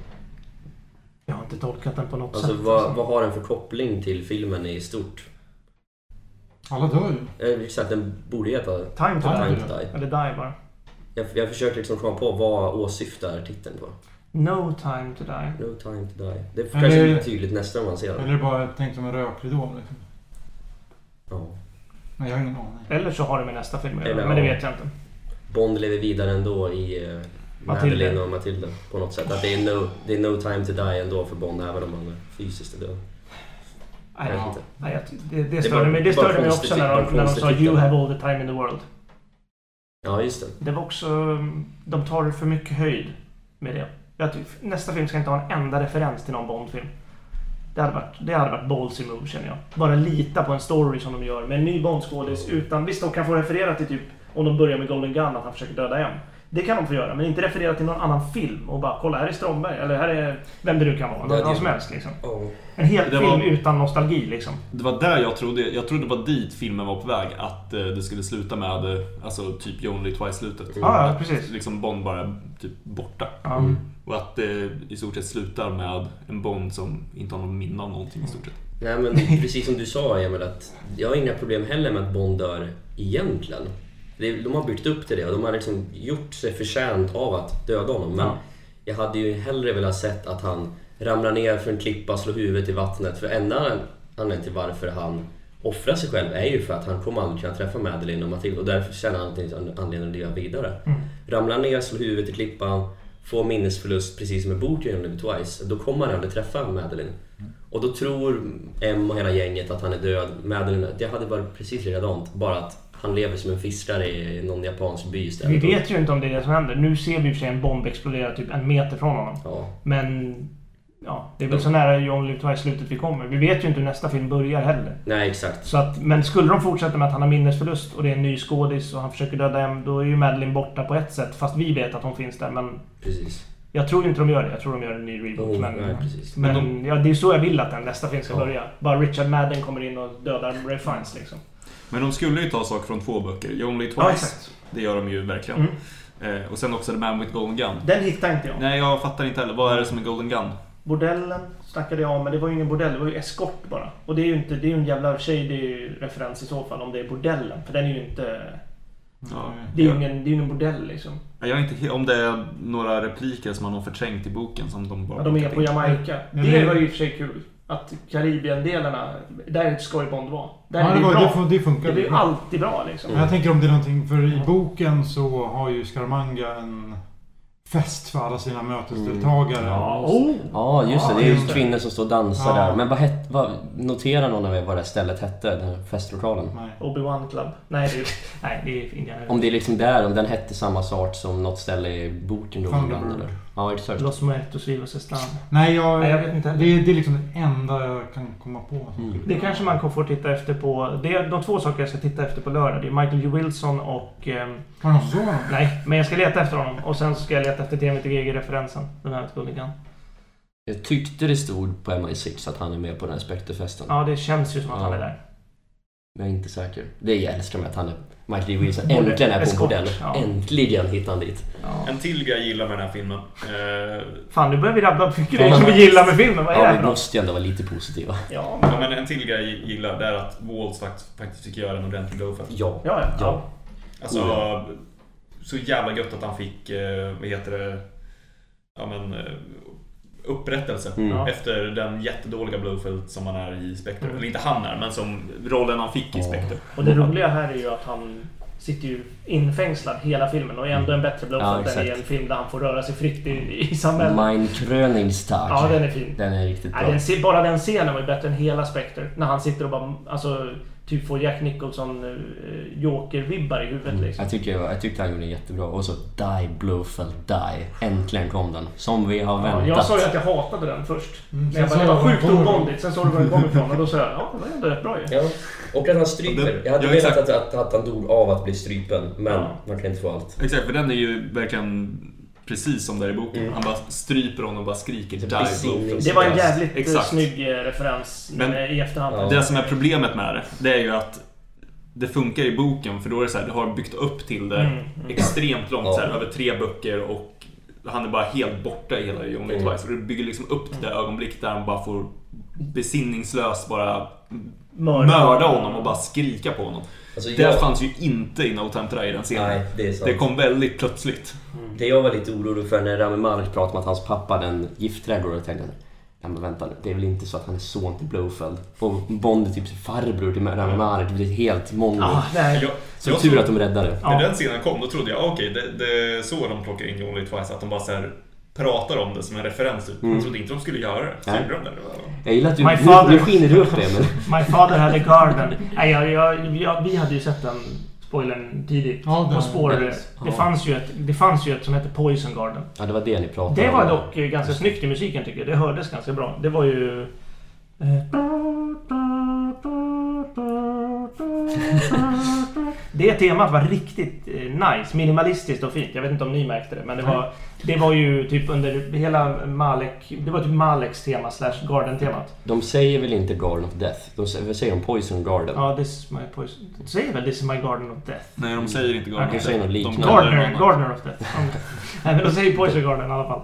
Speaker 2: Jag har inte tolkat den på något
Speaker 1: Alltså
Speaker 2: sätt.
Speaker 1: vad, vad har den för koppling till filmen i stort?
Speaker 4: alla dör ju.
Speaker 1: Eh, Exakt, den borde heta
Speaker 2: Time to
Speaker 4: Time
Speaker 1: to Die.
Speaker 2: Eller die bara.
Speaker 1: Jag, jag försöker liksom komma på vad åsyftar titeln på.
Speaker 2: No time to die.
Speaker 1: No time to die. Det
Speaker 4: Eller-
Speaker 1: kanske blir tydligt nästa gång man ser
Speaker 4: Eller är
Speaker 1: den.
Speaker 4: det bara tänkt som en rökridå? Liksom.
Speaker 1: Ja.
Speaker 4: Nej, jag har ingen aning.
Speaker 2: Eller så har det med nästa film att göra,
Speaker 1: Eller,
Speaker 2: Men det
Speaker 1: ja.
Speaker 2: vet jag inte.
Speaker 1: Bond lever vidare ändå i uh,
Speaker 2: Matilda.
Speaker 1: Madeleine och Matilda på något sätt. Att det är, no, det är no time to die ändå för Bond även om han är fysiskt död.
Speaker 2: Nej,
Speaker 4: Ja.
Speaker 2: jag det, störde mig, det
Speaker 1: bara
Speaker 2: störde mig
Speaker 1: konstigt-
Speaker 2: också när de, när de sa
Speaker 1: titel.
Speaker 2: You have all the time in the world.
Speaker 1: Ja, just det.
Speaker 2: Det var också... De tar för mycket höjd med det. Jag tycker, nästa film ska inte ha en enda referens till någon Bond-film. Det hade varit, det hade varit ballsy move känner jag. Bara lita på en story som de gör med en ny Bond-skådis utan... Visst, de kan få referera till typ om de börjar med Golden Gun att han försöker döda M. Det kan de få göra, men inte referera till någon annan film och bara kolla här är Stromberg eller här är vem det nu kan vara.
Speaker 1: Det
Speaker 2: Någon,
Speaker 1: det.
Speaker 2: som helst liksom.
Speaker 1: Ja.
Speaker 2: En hel
Speaker 3: Det
Speaker 2: film
Speaker 3: var-
Speaker 2: utan nostalgi liksom.
Speaker 3: Det var där jag trodde, jag trodde det var dit filmen var på väg. Att eh, det skulle sluta med, eh, alltså typ You Only Twice-slutet.
Speaker 2: Ja, ja,
Speaker 3: Att
Speaker 2: precis.
Speaker 3: Liksom Bond bara typ borta.
Speaker 2: Ja.
Speaker 1: Mm.
Speaker 3: Och att det i stort sett slutar med en Bond som inte har någon minne av någonting i stort sett.
Speaker 1: Nej men precis som du sa Emil, att jag har inga problem heller med att Bond dör egentligen. De har byggt upp till det och de har liksom gjort sig förtjänt av att döda honom. Men
Speaker 2: Ja.
Speaker 1: jag hade ju hellre velat sett att han ramlar ner för en klippa, slår huvudet i vattnet. För enda anledningen till varför han offrar sig själv är ju för att han kommer aldrig kunna träffa Madeleine och Matilda och därför känner han finns anledning att leva vidare.
Speaker 2: Mm.
Speaker 1: Ramlar ner, slår huvudet i klippan, får minnesförlust precis som i boken Live Twice. Då kommer han aldrig träffa Madeleine. Och då tror M och hela gänget att han är död. Madeleine, det hade varit precis likadant. Bara att han lever som en fiskare i någon japansk by istället.
Speaker 2: Vi vet ju inte om det är det som händer. Nu ser vi i och för sig en bomb explodera typ en meter från honom.
Speaker 1: Ja,
Speaker 2: Men... Ja, det är väl så nära John Live Twice-slutet vi kommer. Vi vet ju inte hur nästa film börjar heller.
Speaker 1: nej exakt.
Speaker 2: Så att, men skulle de fortsätta med att han har minnesförlust och det är en ny skådis och han försöker döda M, då är ju Madeline borta på ett sätt. Fast vi vet att hon finns där. Men
Speaker 1: Precis.
Speaker 2: jag tror inte de gör det. Jag tror de gör en ny reboot.
Speaker 1: Oh,
Speaker 2: men
Speaker 1: nej, precis.
Speaker 2: men
Speaker 3: Men
Speaker 2: ja, det är så jag vill att den nästa film ska
Speaker 1: Ja.
Speaker 2: börja. Bara Richard Madden kommer in och dödar Ray Fiennes liksom.
Speaker 3: Men de skulle ju ta saker från två böcker. You Only Twice,
Speaker 2: Ja, exakt.
Speaker 3: det gör de ju verkligen.
Speaker 2: Mm.
Speaker 3: Eh, och sen också The Man with Golden Gun.
Speaker 2: Den hittar inte jag.
Speaker 3: Nej, jag fattar inte heller. Vad är det som är Golden Gun?
Speaker 2: Bordellen snackade jag om, men det var ju ingen bordell, det var ju eskort bara. Och det är ju inte, det är ju en jävla shady referens i så fall om det är bordellen. För den är ju inte...
Speaker 3: Ja.
Speaker 2: Det är ju ingen, det är ju ingen bordell liksom.
Speaker 3: Jag är inte om det är några repliker som man har förträngt i boken som de bara...
Speaker 2: Ja, de är på Jamaica. Det- var ju i och för sig kul. Att Karibien-delarna, där ska ju Bond vara. Där
Speaker 4: Ja,
Speaker 2: är
Speaker 4: det, var,
Speaker 2: bra.
Speaker 4: det, fun- det funkar.
Speaker 2: blir ju alltid bra liksom.
Speaker 4: Jag tänker om det är någonting, för i boken så har ju Scaramanga en fest för alla sina mötesdeltagare.
Speaker 2: Ja, oh.
Speaker 1: Ja, just det.
Speaker 2: Ja,
Speaker 1: Det är ju kvinnor som står och dansar
Speaker 4: Ja.
Speaker 1: där. Men vad hette... Vad, noterar någon av er vad det här stället hette? Den här festlokalen?
Speaker 2: Obi-Wan Club. Nej, det är, nej, det är Indiana
Speaker 1: Om det är liksom där, om den hette samma sort som något ställe i boken då
Speaker 4: Thunderbird.
Speaker 1: eller? Ja, exakt.
Speaker 2: Los Muertos Vivos Están.
Speaker 4: Nej, jag,
Speaker 2: Nej, jag vet inte
Speaker 4: det, det är liksom det enda jag kan komma på.
Speaker 1: Mm.
Speaker 4: skulle
Speaker 2: Det kanske man kommer få titta efter på... Det är de två saker jag ska titta efter på lördag. Det är Michael J. Wilson och...
Speaker 4: Var det någon som
Speaker 2: nej, men jag ska leta efter honom. Och sen ska jag leta efter TMTG-referensen. Den här Gulligan.
Speaker 1: Jag tyckte det stod på MI6 att han är med på den här Spectre-festen.
Speaker 2: Ja, det känns ju som att
Speaker 1: Ja.
Speaker 2: han är där.
Speaker 1: Men jag är inte säker. Det jag älskar med att han är Michael J. Wilson äntligen är på en bordell.
Speaker 2: ja.
Speaker 1: Äntligen hittar han dit.
Speaker 2: Ja.
Speaker 6: En till grej jag gillar med den här filmen. Eh,
Speaker 2: Fan, nu börjar vi rabbla upp grejer som vi gillar med filmen. Vad är det
Speaker 1: Ja,
Speaker 2: här
Speaker 1: vi måste ju ändå vara lite positiva.
Speaker 2: Ja,
Speaker 6: ja, men en till grej jag gillar det är att Waltz faktiskt, faktiskt fick göra en ordentlig blowfest.
Speaker 1: Ja.
Speaker 2: ja, ja.
Speaker 1: Ja.
Speaker 6: Alltså, så jävla gött att han fick, eh, vad heter det, ja men eh, upprättelse.
Speaker 1: Mm.
Speaker 2: Ja.
Speaker 6: Efter den jättedåliga Blowfield som han är i Spectre.
Speaker 2: Mm.
Speaker 6: Eller inte han är, men som rollen han fick i
Speaker 1: Ja.
Speaker 6: Spectre.
Speaker 2: Och det roliga här är ju att han sitter ju infängslad hela filmen och är ändå en bättre
Speaker 1: Ja,
Speaker 2: Blowfield än i en film där han får röra sig fritt i, i samhället.
Speaker 1: Mein Kröningstag.
Speaker 2: Ja, den är fin.
Speaker 1: Den är riktigt bra.
Speaker 2: Nej, den, bara den scenen var ju bättre än hela Spectre. När han sitter och bara, alltså, typ får Jack Nicholson uh, Joker-vibbar i huvudet
Speaker 1: Mm.
Speaker 2: liksom.
Speaker 1: Jag, tycker, jag tyckte han gjorde den jättebra. Och så Die Blowfell Die. Äntligen kom den. Som vi har
Speaker 2: Ja,
Speaker 1: väntat.
Speaker 2: jag sa ju att jag hatade den först.
Speaker 4: Mm,
Speaker 2: Men jag bara, det var sjukt obondigt. Sen såg du var den kom ifrån och då sa jag, ja, det var ändå rätt bra ju.
Speaker 1: Ja, och att han stryper.
Speaker 3: Det-
Speaker 1: Jag hade
Speaker 3: ja,
Speaker 1: velat att, att, att han dog av att bli strypen, men
Speaker 2: Ja.
Speaker 1: man kan inte få allt.
Speaker 3: Exakt, för den är ju verkligen precis som där i boken.
Speaker 1: Mm.
Speaker 3: Han bara stryper honom och bara skriker
Speaker 1: Det.
Speaker 3: Blowfield.
Speaker 2: Det var en jävligt eh,
Speaker 3: Exakt.
Speaker 2: snygg eh, referens
Speaker 3: Men-
Speaker 2: men, i efterhand.
Speaker 1: Ja.
Speaker 3: Det som är problemet med det, det är ju att det funkar i boken för då är det så här, du har byggt upp till det
Speaker 2: Mm, mm.
Speaker 3: extremt långt,
Speaker 1: Ja.
Speaker 3: så här, över tre böcker och han är bara helt borta i hela John Wick
Speaker 1: Mm.
Speaker 3: Twice. Och du bygger liksom upp till det ögonblick där han bara får besinningslöst bara mörda honom och bara skrika på honom.
Speaker 1: Alltså,
Speaker 3: Det
Speaker 1: jag,
Speaker 3: fanns ju inte i No Time To Die i den scenen.
Speaker 1: Nej, det.
Speaker 3: Det kom väldigt plötsligt.
Speaker 1: Det jag var lite orolig för när Rami Malek pratade om att hans pappa hade en giftträdgård, jag tänkte Ja men vänta nu, det är väl inte så att han är son till Blowfeld? Och Bond är typ farbror till Rami Malek, det blir helt mongo.
Speaker 2: Ja, nej.
Speaker 6: Jag,
Speaker 1: så
Speaker 6: jag
Speaker 1: tur att de räddade det.
Speaker 2: Ja.
Speaker 6: När den scenen kom, då trodde jag, ah, okej, det, det är så de plockar in John Lee Twice. Att de bara så här pratar om det som en referens. Typ.
Speaker 1: Mm.
Speaker 6: Jag trodde inte de skulle göra det. Så
Speaker 1: Nej.
Speaker 6: gjorde de det. det.
Speaker 1: Jag gillar att du,
Speaker 2: My father-
Speaker 1: nu skiner du upp det men...
Speaker 2: My father had a garden. Nej, jag, jag, jag, vi hade ju sett den spoilern tidigt.
Speaker 4: Ja, det-
Speaker 2: på spår.
Speaker 1: det-
Speaker 2: Det, fanns ju ett, det fanns ju ett som hette Poison Garden.
Speaker 1: Ja det var det ni pratade
Speaker 2: Det
Speaker 1: om.
Speaker 2: var dock ganska snyggt i musiken tycker jag. Det hördes ganska bra. Det var ju... eh, Det temat var riktigt eh, nice, minimalistiskt och fint. Jag vet inte om ni märkte det, men det var, det var ju typ under hela Malek... Det var typ Maleks tema slash Garden-temat.
Speaker 1: De säger väl inte Garden of Death? De säger, säger de Poison Garden?
Speaker 2: Ja, this is my poison. De säger väl This is my Garden of Death?
Speaker 3: Nej, de säger inte Garden
Speaker 2: Okej.
Speaker 3: of
Speaker 1: De säger
Speaker 3: Death.
Speaker 1: något
Speaker 3: De
Speaker 1: liknande.
Speaker 2: Gardener. Gardener of Death. Nej, men de säger Poison Garden i alla fall.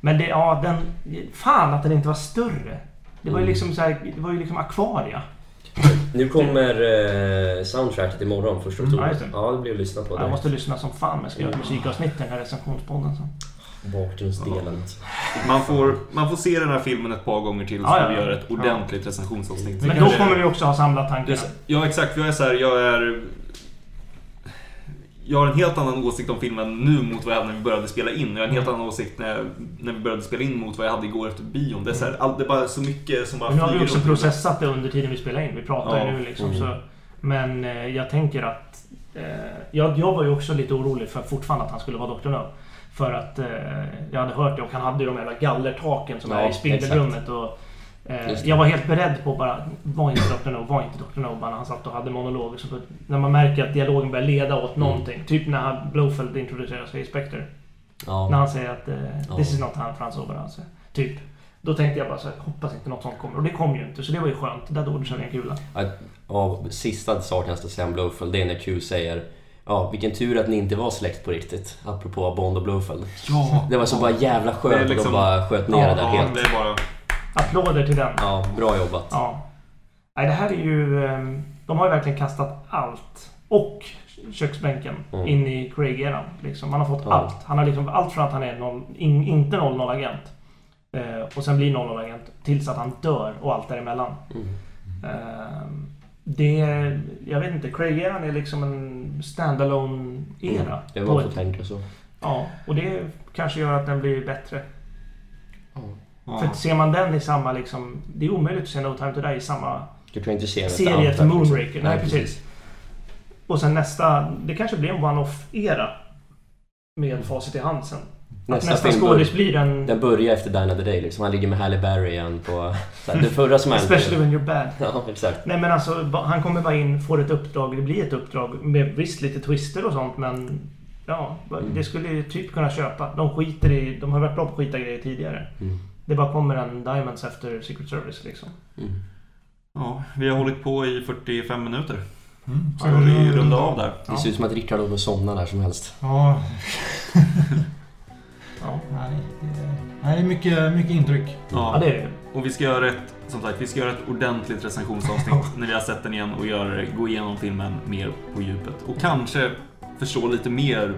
Speaker 2: Men det, ja, den... Fan att den inte var större. Det var ju
Speaker 1: Mm.
Speaker 2: liksom så här, det var ju liksom akvaria.
Speaker 1: Nu kommer eh, soundtracket imorgon, första
Speaker 2: Mm, ja,
Speaker 1: oktober.
Speaker 2: just det.
Speaker 1: Ja, det blir att lyssna på.
Speaker 2: Jag
Speaker 1: Det.
Speaker 2: måste lyssna som fan men jag ska göra ett musikavsnitt i den här recensionspodden sen.
Speaker 1: Bakgrundsdelen.
Speaker 3: Man får, man får se den här filmen ett par gånger till så
Speaker 2: Ja, ja,
Speaker 3: vi
Speaker 2: ja.
Speaker 3: gör ett ordentligt recensionsavsnitt.
Speaker 2: Men då kommer vi också ha samlat tankarna.
Speaker 3: Ja, exakt. Jag är så här, jag är... Jag har en helt annan åsikt om filmen nu mot vad jag hade när vi började spela in. Jag har en helt annan åsikt när, när vi började spela in mot vad jag hade igår efter bion. Det är, så här, all, det är bara så mycket som bara
Speaker 2: Men nu har vi också processat det under tiden vi spelar in. Vi pratar
Speaker 3: Ja,
Speaker 2: ju nu liksom
Speaker 1: mm.
Speaker 2: så. Men eh, jag tänker att... Eh, jag, jag var ju också lite orolig för fortfarande att han skulle vara Dr. No. För att eh, jag hade hört det och han hade ju de jävla gallertaken som
Speaker 1: Ja,
Speaker 2: är i spindelrummet. Och. Jag var helt beredd på bara, var inte Dr. No, var inte Dr. No. Bara när han satt och hade monologer. Så när man märker att dialogen börjar leda åt
Speaker 1: Mm.
Speaker 2: någonting. Typ när han- Blowfeld introducerar sig i Spectre.
Speaker 1: Ja.
Speaker 2: När han säger att eh,
Speaker 1: Ja.
Speaker 2: this is not han Frans Oberhans. Typ. Då tänkte jag bara så här, hoppas inte något sånt kommer. Och det kom ju inte, så det var ju skönt. Där dodgade vi en kula.
Speaker 1: Av sista saken jag ska säga om Blowfeld, det är när Q säger Ja, vilken tur att ni inte var släkt på riktigt. Apropå Bond och Blowfeld.
Speaker 3: Ja.
Speaker 1: Det var så bara jävla skönt
Speaker 3: är
Speaker 1: att
Speaker 3: liksom-
Speaker 1: de bara sköt ner
Speaker 2: Ja,
Speaker 1: det där
Speaker 3: Ja,
Speaker 1: helt.
Speaker 3: det är bara...
Speaker 2: Applåder till den.
Speaker 1: Ja, bra jobbat.
Speaker 2: Ja. Nej, det här är ju... ehm, De har ju verkligen kastat allt. Och köksbänken
Speaker 1: Mm.
Speaker 2: in i Craig-eran. Liksom. Han har fått
Speaker 1: Ja.
Speaker 2: allt. Han har liksom allt från att han är noll, in, inte 00-agent. Eh, och sen blir 00-agent. Tills att han dör och allt däremellan.
Speaker 1: Mm.
Speaker 2: Ehm, det... Jag vet inte. Craig-eran är liksom en standalone era
Speaker 1: Det
Speaker 2: på
Speaker 1: var så tänka så.
Speaker 2: Ja, och det kanske gör att den blir bättre.
Speaker 3: Ja.
Speaker 2: För ser man den i samma liksom... Det är omöjligt att se No Time To Die i samma
Speaker 1: Du kan inte se
Speaker 2: serie till Moonraker. Nej,
Speaker 1: liksom.
Speaker 2: precis. Och sen nästa... Det kanske blir en one-off-era. Med facit i hand sen.
Speaker 1: Nästa,
Speaker 2: nästa skådis blir en...
Speaker 1: den börjar efter Die Another Day liksom. Han ligger med Halle Berry igen på... Så här, det förra som hände.
Speaker 2: Especially when you're bad.
Speaker 1: Ja, exakt.
Speaker 2: Nej men alltså, han kommer bara in, får ett uppdrag, det blir ett uppdrag med visst lite twister och sånt men... Ja, det skulle ju typ kunna köpa. De skiter i... De har varit bra på att skita grejer tidigare.
Speaker 1: Mm.
Speaker 2: Det bara kommer en Diamonds efter Secret Service liksom.
Speaker 1: Mm.
Speaker 3: Ja, vi har hållit på i 45 minuter.
Speaker 4: Mm.
Speaker 3: Så vi rundar av där.
Speaker 1: Det ser ut som att Rickard håller på att somna där som helst.
Speaker 4: Ja,
Speaker 2: Ja,
Speaker 4: nej. Det är, nej, mycket, mycket intryck.
Speaker 2: ja det är det.
Speaker 3: Och vi ska göra ett, som sagt, vi ska göra ett ordentligt recensionsavsnitt när vi har sett den igen och gör, gå igenom filmen mer på djupet. Och kanske förstå lite mer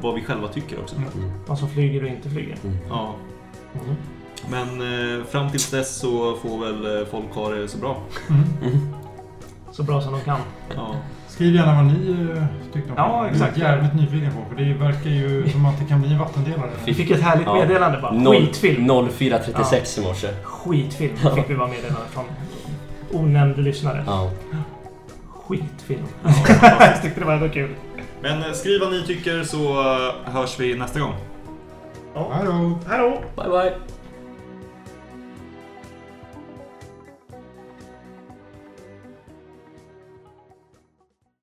Speaker 3: vad vi själva tycker också.
Speaker 1: Mm.
Speaker 2: Vad som flyger och inte flyger.
Speaker 3: Ja.
Speaker 2: Mhm.
Speaker 3: Men eh, fram tills dess så får väl eh, folk ha det så bra.
Speaker 4: Mm.
Speaker 2: Så bra som de kan.
Speaker 3: Ja.
Speaker 4: Skriv gärna vad ni eh, tyckte om
Speaker 2: Ja, exakt.
Speaker 4: Det är jag jävligt nyfiken på. För det verkar ju som att det kan bli en vattendelare.
Speaker 2: Vi fick ett härligt
Speaker 1: Ja.
Speaker 2: meddelande bara.
Speaker 1: Noll-
Speaker 2: Skitfilm.
Speaker 1: 04.36 i morse.
Speaker 2: Skitfilm fick vi bara meddelande från onämnd lyssnare.
Speaker 1: Ja.
Speaker 2: Skitfilm. Jag tyckte det var ändå kul.
Speaker 3: Men eh, skriv vad ni tycker så eh, hörs vi nästa gång.
Speaker 4: Då!
Speaker 2: Hallå!
Speaker 1: Bye bye.